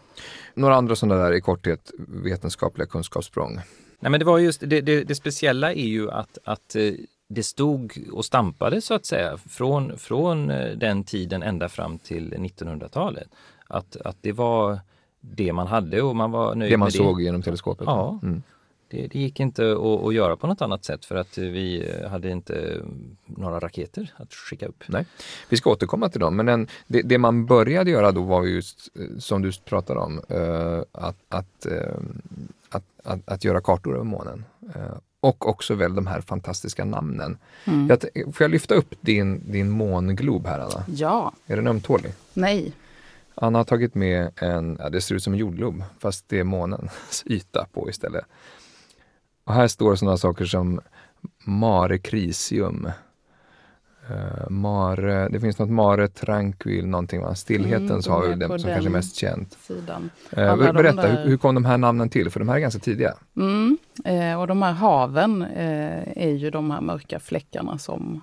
Några andra sådana där i korthet vetenskapliga kunskapssprång? Nej men det var just det, det, det speciella är ju att, att eh, det stod och stampade så att säga från, från eh, den tiden ända fram till 1900-talet. Att, att det var det man hade och man var nöjd Det man med såg det. genom teleskopet? Ja. Mm. Det, det, gick inte att, att, göra på något annat sätt för att vi hade inte några raketer att skicka upp. Nej, Vi ska återkomma till dem, men den, det, det, man började göra då var just, som du pratade om, uh, att, att, uh, att, att, att, göra kartor över månen. Och också väl de här fantastiska namnen. Mm. Jag, får jag lyfta upp din, din månglob här Anna? Ja. Är den ömtålig? Nej. Anna har tagit med en, ja, det ser ut som en jordglob, fast det är månens *laughs* yta på istället. Och här står sådana saker som Mare Crisium. Uh, mare, det finns något Mare Tranquil, någonting, va? Stillhetens Mm, hav, som kanske är mest känt. Sidan. Uh, berätta, där- hur, hur kom de här namnen till? För de här är ganska tidiga. Mm. Eh, och de här haven är ju de här mörka fläckarna som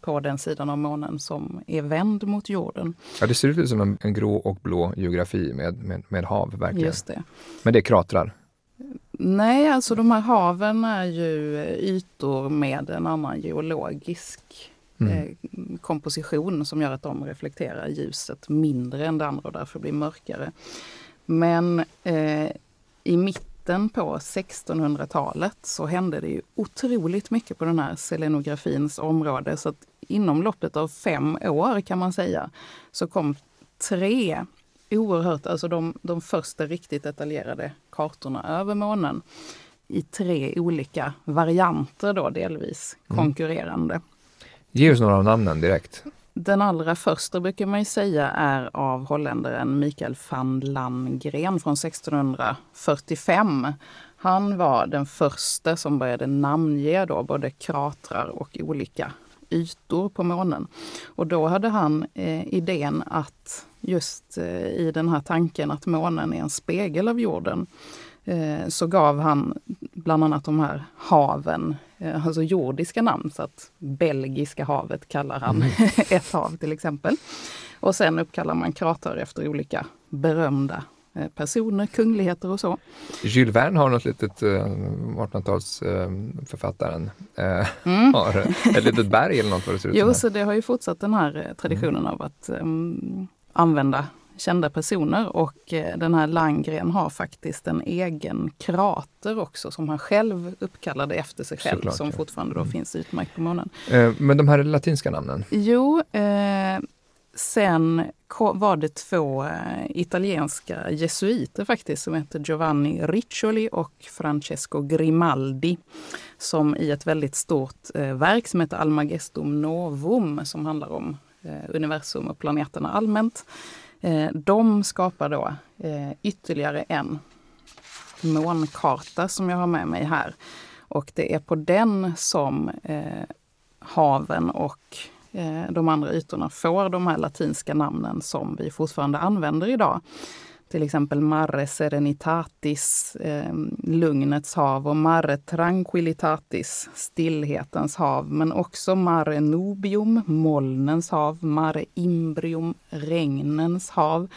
på den sidan av månen som är vänd mot jorden. Ja, det ser ut som en, en grå och blå geografi med, med, med hav, verkligen. Just det. Men det är kratrar. Nej, alltså de här haven är ju ytor med en annan geologisk Mm. eh, komposition som gör att de reflekterar ljuset mindre än det andra och därför blir mörkare. Men eh, i mitten på 1600-talet så hände det ju otroligt mycket på den här selenografins område. Så att inom loppet av fem år kan man säga så kom tre oerhört, alltså de, de första riktigt detaljerade kartorna över månen i tre olika varianter då delvis Mm. konkurrerande. Ge oss några av namnen direkt. Den allra första brukar man ju säga är av holländaren Mikael van Landgren från 1645. Han var den första som började namnge då både kratrar och olika ytor på månen. Och då hade han eh, idén att just eh, i den här tanken att månen är en spegel av jorden eh, så gav han bland annat de här haven, eh, alltså jordiska namn. Så att Belgiska havet kallar han *laughs* ett hav till exempel. Och sen uppkallar man kratrar efter olika berömda personer, kungligheter och så. Jules Verne har något litet eh, 1800-talsförfattaren. Eh, Mm. har ett litet berg eller något vad det ser ut. Jo, så det har ju fortsatt den här eh, traditionen av att em, använda kända personer och eh, den här Landgren har faktiskt en egen krater också som han själv uppkallade efter sig själv Såklart, som ja. fortfarande då Mm. finns utmärkt på månen. Eh, men de här latinska namnen? Jo, eh, sen var det två eh, italienska jesuiter faktiskt som hette Giovanni Riccioli och Francesco Grimaldi. Som i ett väldigt stort eh, verk som heter Almagestum Novum som handlar om eh, universum och planeterna allmänt. De skapar då ytterligare en månkarta som jag har med mig här. Och det är på den som haven och Eh, de andra ytorna får de här latinska namnen som vi fortfarande använder idag. Till exempel Mare Serenitatis, eh, lugnets hav och Mare Tranquillitatis, stillhetens hav. Men också Mare Nubium, molnens hav, Mare Imbrium, regnens hav.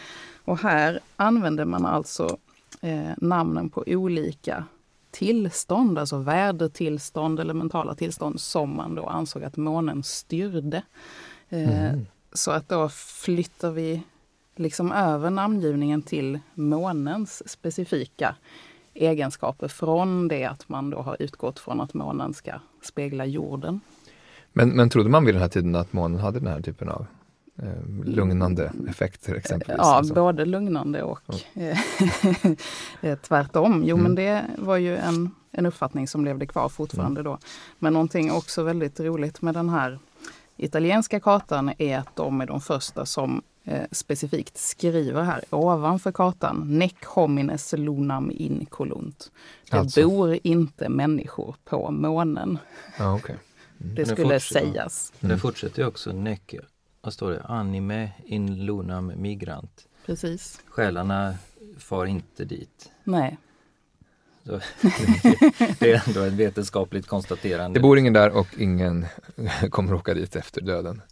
Och här använder man alltså eh, namnen på olika tillstånd, alltså vädertillstånd eller mentala tillstånd som man då ansåg att månen styrde. Eh, Mm. Så att då flyttar vi liksom över namngivningen till månens specifika egenskaper från det att man då har utgått från att månen ska spegla jorden. Men, men trodde man vid den här tiden att månen hade den här typen av eh, lugnande effekter exempelvis? Ja, Alltså. både lugnande och *laughs* eh, tvärtom. Jo, Mm. men det var ju en, en uppfattning som levde kvar fortfarande då. Men någonting också väldigt roligt med den här italienska kartan är att de är de första som eh, specifikt skriver här ovanför kartan. Nec homines lunam incolunt. Det Alltså. bor inte människor på månen. Okej. Det Men det skulle fortsätter. sägas. Mm. det fortsätter ju också Necke. Vad står det? Anime in lunam migrant. Precis. Själarna far inte dit. Nej. Så, *laughs* det är ändå ett vetenskapligt konstaterande. Det bor ingen där och ingen *laughs* kommer åka dit efter döden.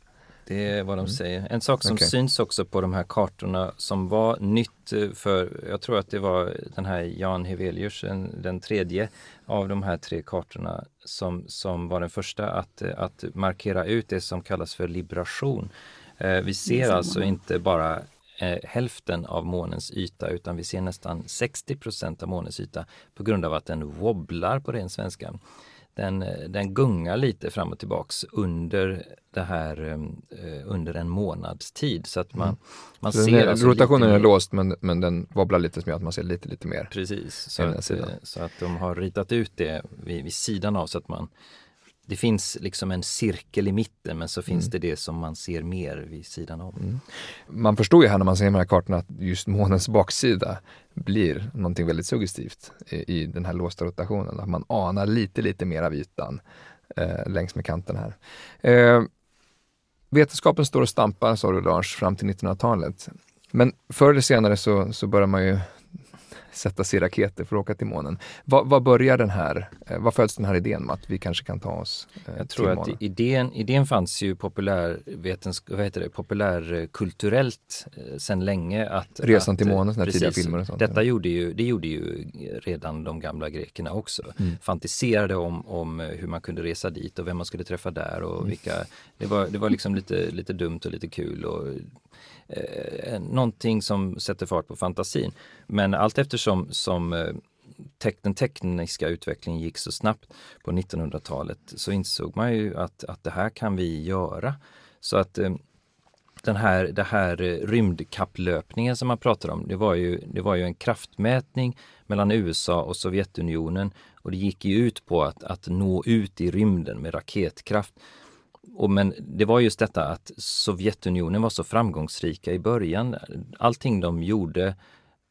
Det är vad de Mm. säger. En sak som Okej. syns också på de här kartorna som var nytt eh, för, jag tror att det var den här Jan Hevelius, en- den tredje av de här tre kartorna som, som var den första att, eh, att markera ut det som kallas för libration. Eh, vi ser Detsamma. alltså inte bara eh, hälften av månens yta utan vi ser nästan 60% av månens yta på grund av att den wobblar på ren svenska. Den, eh, den gungar lite fram och tillbaks under det här eh, under en månads tid. Så att man, man Så den ser är, alltså rotationen är låst men, men den wobblar lite som gör att man ser lite, lite mer. Precis, så att, eh, så att de har ritat ut det vid, vid sidan av så att man det finns liksom en cirkel i mitten men så finns Mm. det det som man ser mer vid sidan om. Man förstår ju här när man ser de här kartorna att just månens baksida blir någonting väldigt suggestivt i, i den här låsta rotationen. Att man anar lite, lite mer av ytan eh, längs med kanten här. Eh, vetenskapen står och stampar, sa du Lars, fram till 1900-talet. Men förr eller senare så, så börjar man ju sätta sig i raketer för att åka till månen. Vad, vad börjar den här, eh, vad föds den här idén med att vi kanske kan ta oss eh, Jag till tror att månen? idén, idén fanns ju populärvetensk- vad heter det, populärkulturellt eh, sedan länge. Att, Resan att, till eh, månen, här tidiga filmer och sånt. Detta gjorde ju, det gjorde ju redan de gamla grekerna också. Mm. Fantiserade om, om hur man kunde resa dit och vem man skulle träffa där och Mm. vilka, det var, det var liksom lite, lite dumt och lite kul och eh, någonting som sätter fart på fantasin. Men allt eftersom som eh, tek, den tekniska utvecklingen gick så snabbt på 1900-talet så insåg man ju att, att det här kan vi göra. Så att eh, den här, det här eh, rymdkapplöpningen som man pratar om, det var, ju, det var ju en kraftmätning mellan USA och Sovjetunionen och det gick ju ut på att, att nå ut i rymden med raketkraft. Och men det var just detta att Sovjetunionen var så framgångsrika i början. Allting de gjorde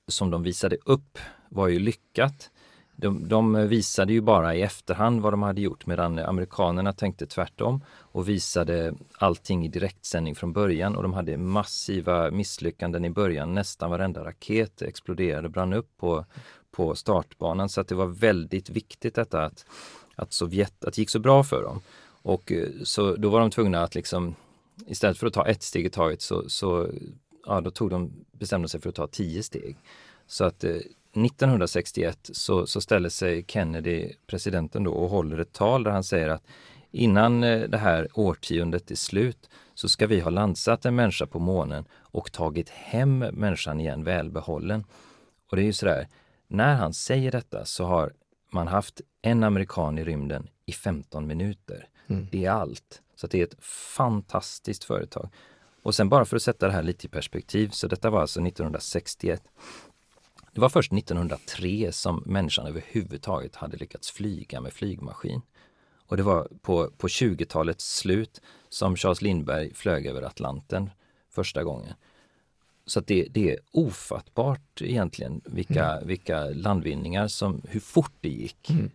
som de visade upp var ju lyckat. De, de visade ju bara i efterhand vad de hade gjort medan amerikanerna tänkte tvärtom och visade allting i direktsändning från början och de hade massiva misslyckanden i början. Nästan varenda raket exploderade, och brann upp på, på startbanan så att det var väldigt viktigt detta att, att Sovjet, att det gick så bra för dem. Och eh, så då var de tvungna att liksom istället för att ta ett steg i taget så, så ja, då tog de, bestämde sig för att ta tio steg. Så att eh, 1961 så, så ställer sig Kennedy, presidenten då, och håller ett tal där han säger att innan eh, det här årtiondet är slut så ska vi ha landsatt en människa på månen och tagit hem människan igen välbehållen. Och det är ju sådär, när han säger detta så har man haft en amerikan i rymden i 15 minuter. Mm. Det är allt. Så det är ett fantastiskt företag. Och sen bara för att sätta det här lite i perspektiv, så detta var alltså 1961. Det var först 1903 som människan överhuvudtaget hade lyckats flyga med flygmaskin. Och det var på, på 20-talets slut som Charles Lindbergh flög över Atlanten första gången. Så det, det är ofattbart egentligen vilka, vilka landvinningar som, hur fort det gick. Mm.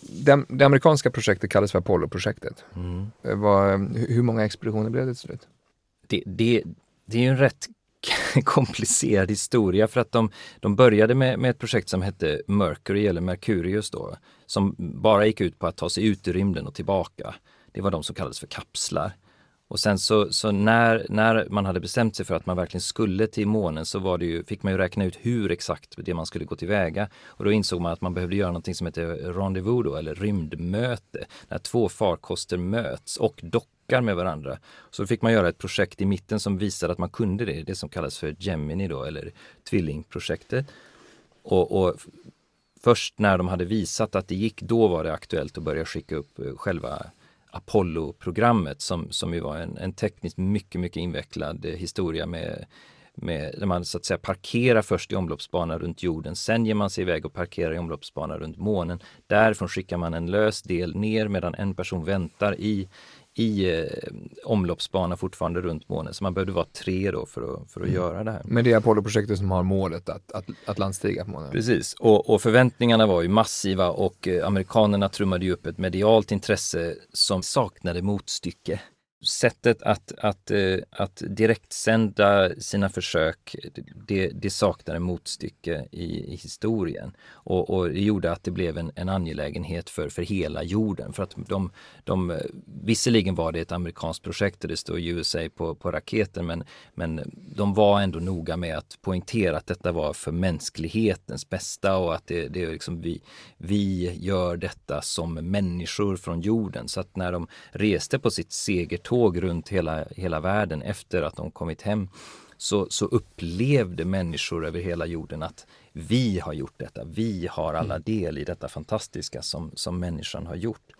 Det, det amerikanska projektet kallas för Apollo-projektet. Mm. Det var, hur hur många expeditioner blev det till slut? det, det, det är ju en rätt *laughs* komplicerad historia för att de, de började med, med ett projekt som hette Mercury eller Mercurius då, som bara gick ut på att ta sig ut i rymden och tillbaka. Det var de som kallades för kapslar. Och sen så, så när, när man hade bestämt sig för att man verkligen skulle till månen så var det ju, fick man ju räkna ut hur exakt det man skulle gå tillväga. Och då insåg man att man behövde göra någonting som heter rendezvous då, eller rymdmöte. När två farkoster möts och dockar med varandra. Så fick man göra ett projekt i mitten som visade att man kunde det, det som kallas för Gemini då, eller tvillingprojektet. Och, och först när de hade visat att det gick, då var det aktuellt att börja skicka upp eh, själva Apollo-programmet som, som ju var en, en tekniskt mycket, mycket invecklad eh, historia med, med där man så att säga parkerar först i omloppsbana runt jorden. Sen ger man sig iväg och parkerar i omloppsbana runt månen. Därifrån skickar man en lös del ner medan en person väntar i, i eh, omloppsbana fortfarande runt månen. Så man behövde vara tre då för att, för att göra det här. Men det är Apollo-projektet som har målet att, att, att landstiga på månen. Precis, och, och förväntningarna var ju massiva och eh, amerikanerna trummade ju upp ett medialt intresse som saknade motstycke. Sättet att, att, eh, att direktsända sina försök, det, det saknade motstycke i, i historien. Och, och det gjorde att det blev en, en angelägenhet för, för hela jorden. För att de, de, visserligen var det ett amerikanskt projekt och det står USA på, på raketen men, men de var ändå noga med att poängtera att detta var för mänsklighetens bästa och att det, det är liksom vi, vi gör detta som människor från jorden. Så att när de reste på sitt segertåg runt hela, hela världen efter att de kommit hem så, så upplevde människor över hela jorden att vi har gjort detta. Vi har alla del i detta fantastiska som, som människan har gjort.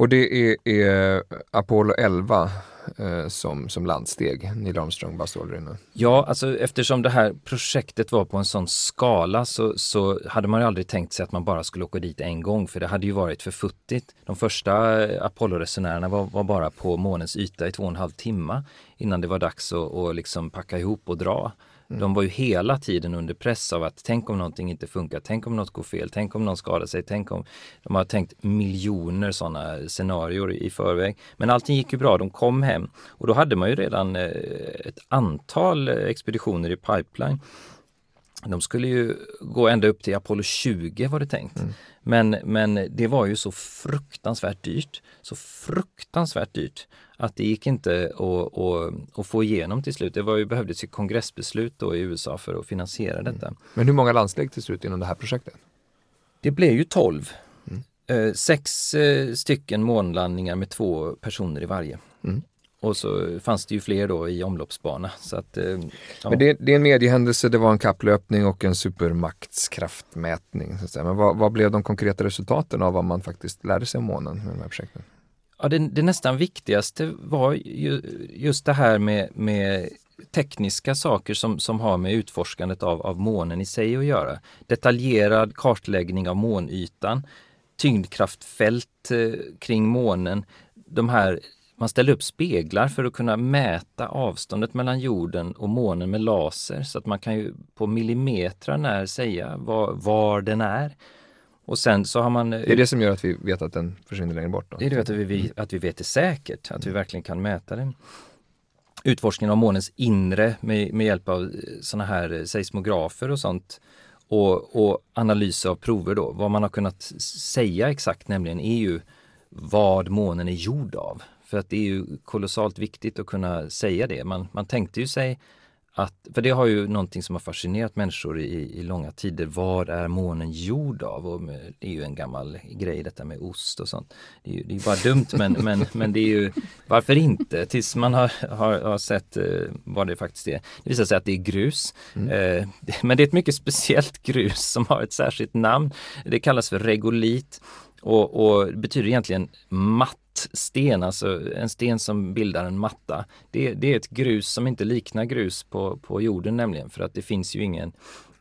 Och det är, är Apollo 11 eh, som, som landsteg Neil Armstrong bara strålar Ja, alltså eftersom det här projektet var på en sån skala så, så hade man ju aldrig tänkt sig att man bara skulle åka dit en gång för det hade ju varit för futtigt. De första eh, Apollo-resenärerna var, var, bara på månens yta i två och en halv timme innan det var dags att, att liksom packa ihop och dra. Mm. De var ju hela tiden under press av att tänk om någonting inte funkar, tänk om något går fel, tänk om någon skadar sig, tänk om... De har tänkt miljoner sådana scenarier i förväg. Men allting gick ju bra, de kom hem och då hade man ju redan eh, ett antal expeditioner i pipeline. De skulle ju gå ända upp till Apollo 20 var det tänkt. Mm. Men, men det var ju så fruktansvärt dyrt. Så fruktansvärt dyrt att det gick inte att, att, att få igenom till slut. Det var ju, behövdes ju kongressbeslut då i USA för att finansiera detta. Mm. Men hur många landsteg till slut inom det här projektet? Det blev ju 12. Mm. Eh, sex eh, stycken månlandningar med två personer i varje. Mm. Och så fanns det ju fler då i omloppsbana. Så att, eh, ja. Men det, det, är en mediehändelse, det var en kapplöpning och en supermaktskraftmätning. Så att säga. Men vad, vad, blev de konkreta resultaten av vad man faktiskt lärde sig om månen med de här projekten? Ja, det, det nästan viktigaste var ju, just det här med, med tekniska saker som, som har med utforskandet av, av månen i sig att göra. Detaljerad kartläggning av månytan, tyngdkraftfält eh, kring månen, de här man ställer upp speglar för att kunna mäta avståndet mellan jorden och månen med laser så att man kan ju på millimeter när säga var, var den är. Och sen så har man... Det är det som gör att vi vet att den försvinner längre bort? Då. Det är det att vi, att vi vet det säkert, att vi verkligen kan mäta den. Utforskningen av månens inre med, med hjälp av sådana här seismografer och sånt och, och analys av prover då. Vad man har kunnat säga exakt nämligen är ju vad månen är gjord av. För att det är ju kolossalt viktigt att kunna säga det. Man, man tänkte ju sig att, för det har ju någonting som har fascinerat människor i, i långa tider. Vad är månen gjord av? Och det är ju en gammal grej detta med ost och sånt. Det är ju det är bara dumt men, men, men det är ju varför inte? Tills man har, har, har sett eh, vad det faktiskt är. Det visar sig att det är grus. Mm. Eh, men det är ett mycket speciellt grus som har ett särskilt namn. Det kallas för regolit och, och betyder egentligen matt sten, alltså en sten som bildar en matta. Det, det, är ett grus som inte liknar grus på, på jorden nämligen för att det finns ju ingen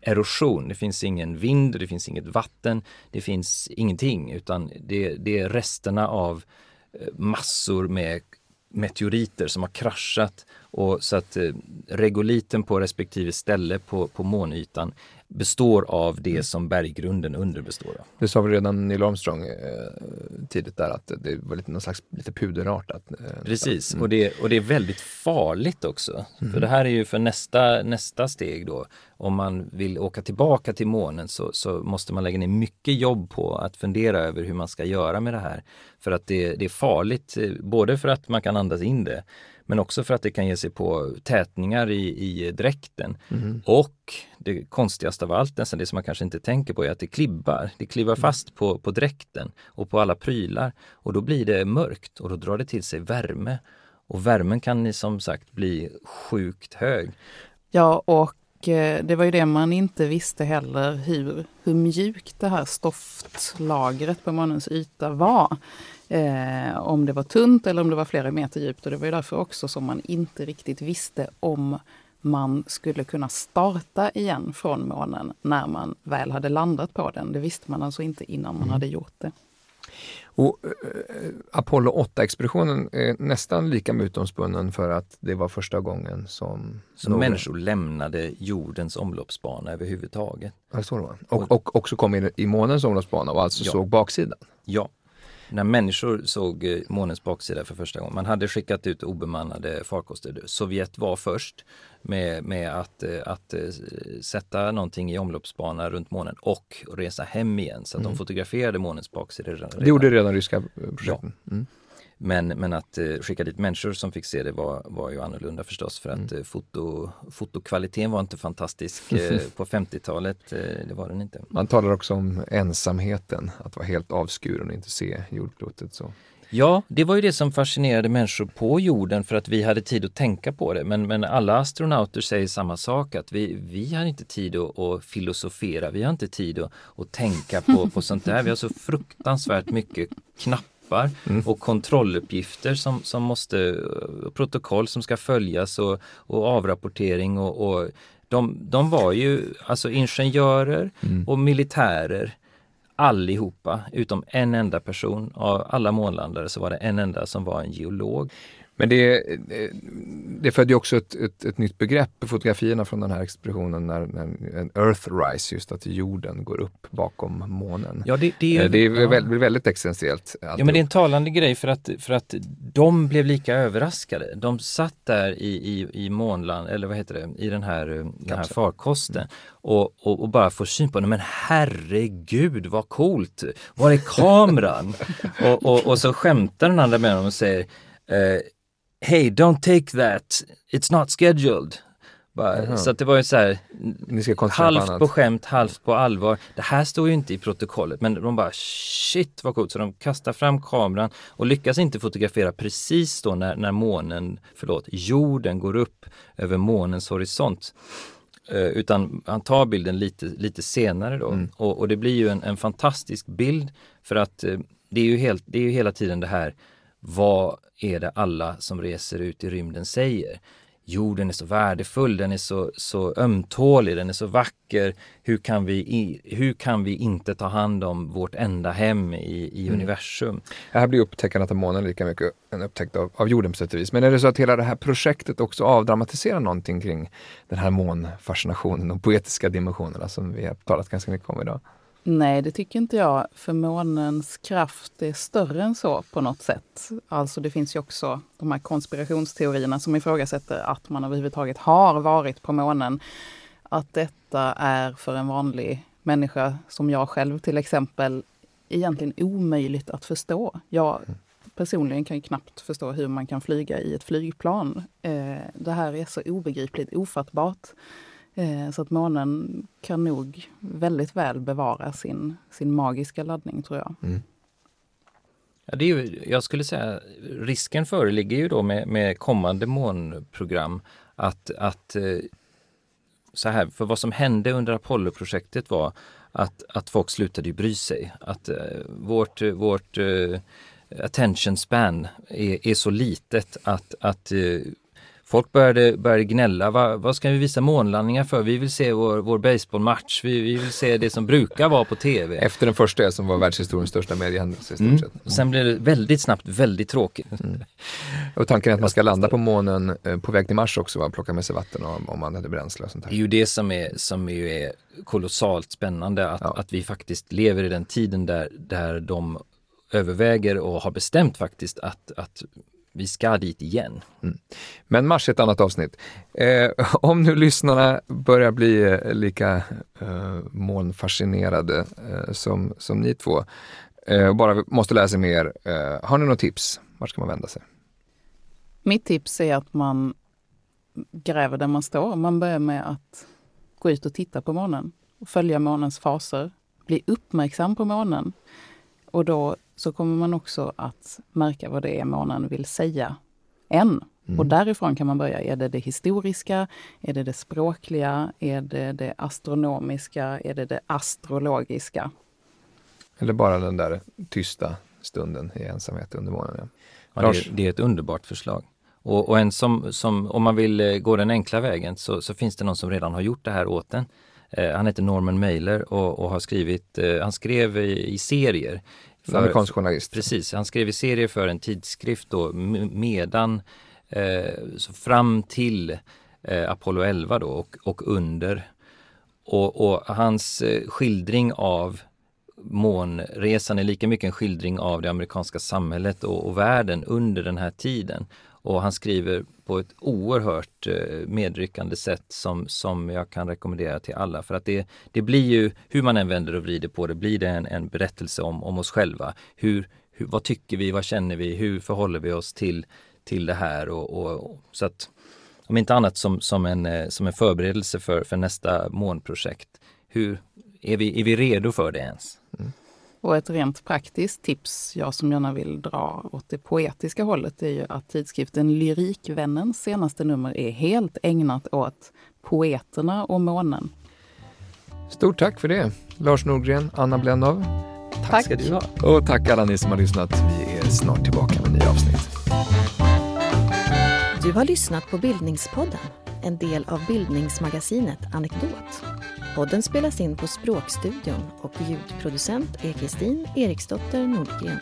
erosion, det finns ingen vind, det finns inget vatten, det finns ingenting utan det, det är resterna av eh, massor med meteoriter som har kraschat och så att eh, regoliten på respektive ställe på, på månytan består av det mm. som berggrunden underbestår av. Det sa vi redan Neil Armstrong eh, tidigt där att det var lite, någon slags lite puderartat. Eh, Precis, mm. och, det, och det är väldigt farligt också. Mm. För det här är ju för nästa, nästa steg då. Om man vill åka tillbaka till månen så, så måste man lägga ner mycket jobb på att fundera över hur man ska göra med det här. För att det, det är farligt, eh, både för att man kan andas in det men också för att det kan ge sig på tätningar i, i dräkten. Mm. Och det konstigaste av allt, nästan det som man kanske inte tänker på, är att det klibbar. Det klibbar mm. fast på, på dräkten och på alla prylar och då blir det mörkt och då drar det till sig värme. Och värmen kan som sagt bli sjukt hög. Ja, och eh, det var ju det man inte visste heller, hur, hur mjukt det här stoftlagret på månens yta var. Eh, om det var tunt eller om det var flera meter djupt. Och det var ju därför också som man inte riktigt visste om man skulle kunna starta igen från månen när man väl hade landat på den. Det visste man alltså inte innan man mm. hade gjort det. Och eh, Apollo 8-expeditionen är nästan lika mytomspunnen för att det var första gången som... Som någon... människor lämnade jordens omloppsbana överhuvudtaget. Ja, så det var. Och, och också kom in i månens omloppsbana och alltså ja. såg baksidan. Ja, när människor såg eh, månens baksida för första gången. Man hade skickat ut obemannade farkoster. Sovjet var först med, med att, eh, att eh, sätta någonting i omloppsbana runt månen och resa hem igen. Så att mm. de fotograferade månens baksida. Redan. Det gjorde redan ryska projekten? Ja. Mm. Men, men att eh, skicka dit människor som fick se det var, var ju annorlunda förstås för att mm. foto, fotokvaliteten var inte fantastisk *laughs* eh, på 50-talet. Eh, det var den inte. Man talar också om ensamheten, att vara helt avskuren och inte se jordklotet. Så. Ja, det var ju det som fascinerade människor på jorden för att vi hade tid att tänka på det. Men, men alla astronauter säger samma sak, att vi, vi har inte tid att, att filosofera, vi har inte tid att, att tänka på, på sånt där. Vi har så fruktansvärt mycket knappar mappar Mm. och kontrolluppgifter som, som måste, protokoll som ska följas och, och avrapportering och, och de, de var ju alltså ingenjörer Mm. och militärer allihopa utom en enda person. Av alla månlandare så var det en enda som var en geolog. Men det, eh, det födde ju också ett, ett, ett nytt begrepp på fotografierna från den här expeditionen när, när en Earthrise, just att jorden går upp bakom månen. Ja, det, det är, Eh, det är ja. väldigt, väldigt existentiellt. Ja men det är en talande grej för att, för att de blev lika överraskade. De satt där i, i, i månland, eller vad heter det, i den här, eh, den här farkosten och, och, och bara får syn på det. Men herregud vad coolt! Var är kameran? *laughs* och, och, och så skämtar den andra med dem och säger eh, Hey, don't take that, it's not scheduled. Bara, så att det var ju så här, på halvt annat. på skämt, halvt på allvar. Det här står ju inte i protokollet men de bara shit vad coolt. Så de kastar fram kameran och lyckas inte fotografera precis då när, när månen, förlåt, jorden går upp över månens horisont. Eh, utan han tar bilden lite, lite senare då. Mm. Och, och det blir ju en, en fantastisk bild för att eh, det, är ju helt, det är ju hela tiden det här vad är det alla som reser ut i rymden säger? Jorden är så värdefull, den är så, så ömtålig, den är så vacker. Hur kan, vi, i, hur kan vi inte ta hand om vårt enda hem i, i Mm. universum? Här blir upptäckandet av månen lika mycket en upptäckt av, av jorden på sätt och vis. Men är det så att hela det här projektet också avdramatiserar någonting kring den här månfascinationen, de poetiska dimensionerna som vi har talat ganska mycket om idag? Nej, det tycker inte jag. För månens kraft är större än så på något sätt. Alltså det finns ju också de här konspirationsteorierna som ifrågasätter att man överhuvudtaget har varit på månen. Att detta är för en vanlig människa, som jag själv till exempel, egentligen omöjligt att förstå. Jag personligen kan ju knappt förstå hur man kan flyga i ett flygplan. Eh, det här är så obegripligt, ofattbart. Eh, Så att månen kan nog väldigt väl bevara sin, sin magiska laddning tror jag. Mm. Ja, det är ju, jag skulle säga risken föreligger ju då med, med kommande månprogram att, att eh, så här, för vad som hände under Apollo-projektet var att, att folk slutade ju bry sig. Att eh, vårt, vårt attention span är, är så litet att, att folk började, började gnälla. Va, vad ska vi visa månlandningar för? Vi vill se vår, vår baseballmatch. Vi, vi vill se det som brukar vara på tv. Efter den första som var världshistoriens största mediehändelse Mm. Och Sen blev det väldigt snabbt väldigt tråkigt. Och tanken är att man ska landa på månen eh, på väg till Mars också, va? plocka med sig vatten om, om man hade bränsle och sånt Det är här. ju det som är, som ju är kolossalt spännande att, Ja. att vi faktiskt lever i den tiden där, där de överväger och har bestämt faktiskt att, att vi ska dit igen. Men Mars är ett annat avsnitt. Eh, *laughs* om nu lyssnarna börjar bli eh, lika eh, molnfascinerade eh, som, som ni två eh, och bara måste sig mer, eh, har ni något tips? Vart ska man vända sig? Mitt tips är att man gräver där man står. Man börjar med att gå ut och titta på månen. Och följa månens faser. Bli uppmärksam på månen. Och då så kommer man också att märka vad det är månen vill säga än. Mm. Och därifrån kan man börja. Är det det historiska? Är det det språkliga? Är det det astronomiska? Är det det astrologiska? Eller bara den där tysta stunden i ensamhet under månen. Ja. Det, det är ett underbart förslag. Och, och en som, som, om man vill eh, gå den enkla vägen så, så finns det någon som redan har gjort det här åt en. Eh, han heter Norman Mailer och, och har skrivit, eh, han skrev i, i serier. Amerikansk journalist. Precis, han skrev i serier för en tidskrift då medan, eh, så fram till eh, Apollo 11 då och, och under. Och, och hans eh, skildring av månresan är lika mycket en skildring av det amerikanska samhället och, och världen under den här tiden. Och han skriver på ett oerhört eh, medryckande sätt som, som jag kan rekommendera till alla. För att det, det blir ju, hur man än vänder och vrider på det, blir det en, en berättelse om, om oss själva. Hur, hur, vad tycker vi, vad känner vi, hur förhåller vi oss till, till det här? Och, och, och, så att, om inte annat som, som, en, eh, som en förberedelse för, för nästa månprojekt. Hur, är, vi, är vi redo för det ens? Och ett rent praktiskt tips, jag som gärna vill dra åt det poetiska hållet, är ju att tidskriften Lyrikvännens senaste nummer är helt ägnat åt poeterna och månen. Stort tack för det, Lars Nordgren, Anna Blendov. Tack. ska du ha. Och tack alla ni som har lyssnat. Vi är snart tillbaka med nya avsnitt. Du har lyssnat på Bildningspodden, en del av bildningsmagasinet Anekdot. Podden spelas in på Språkstudion och ljudproducent är Kristin Eriksdotter Nordgren.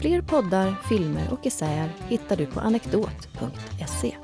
Fler poddar, filmer och essäer hittar du på anekdot.se.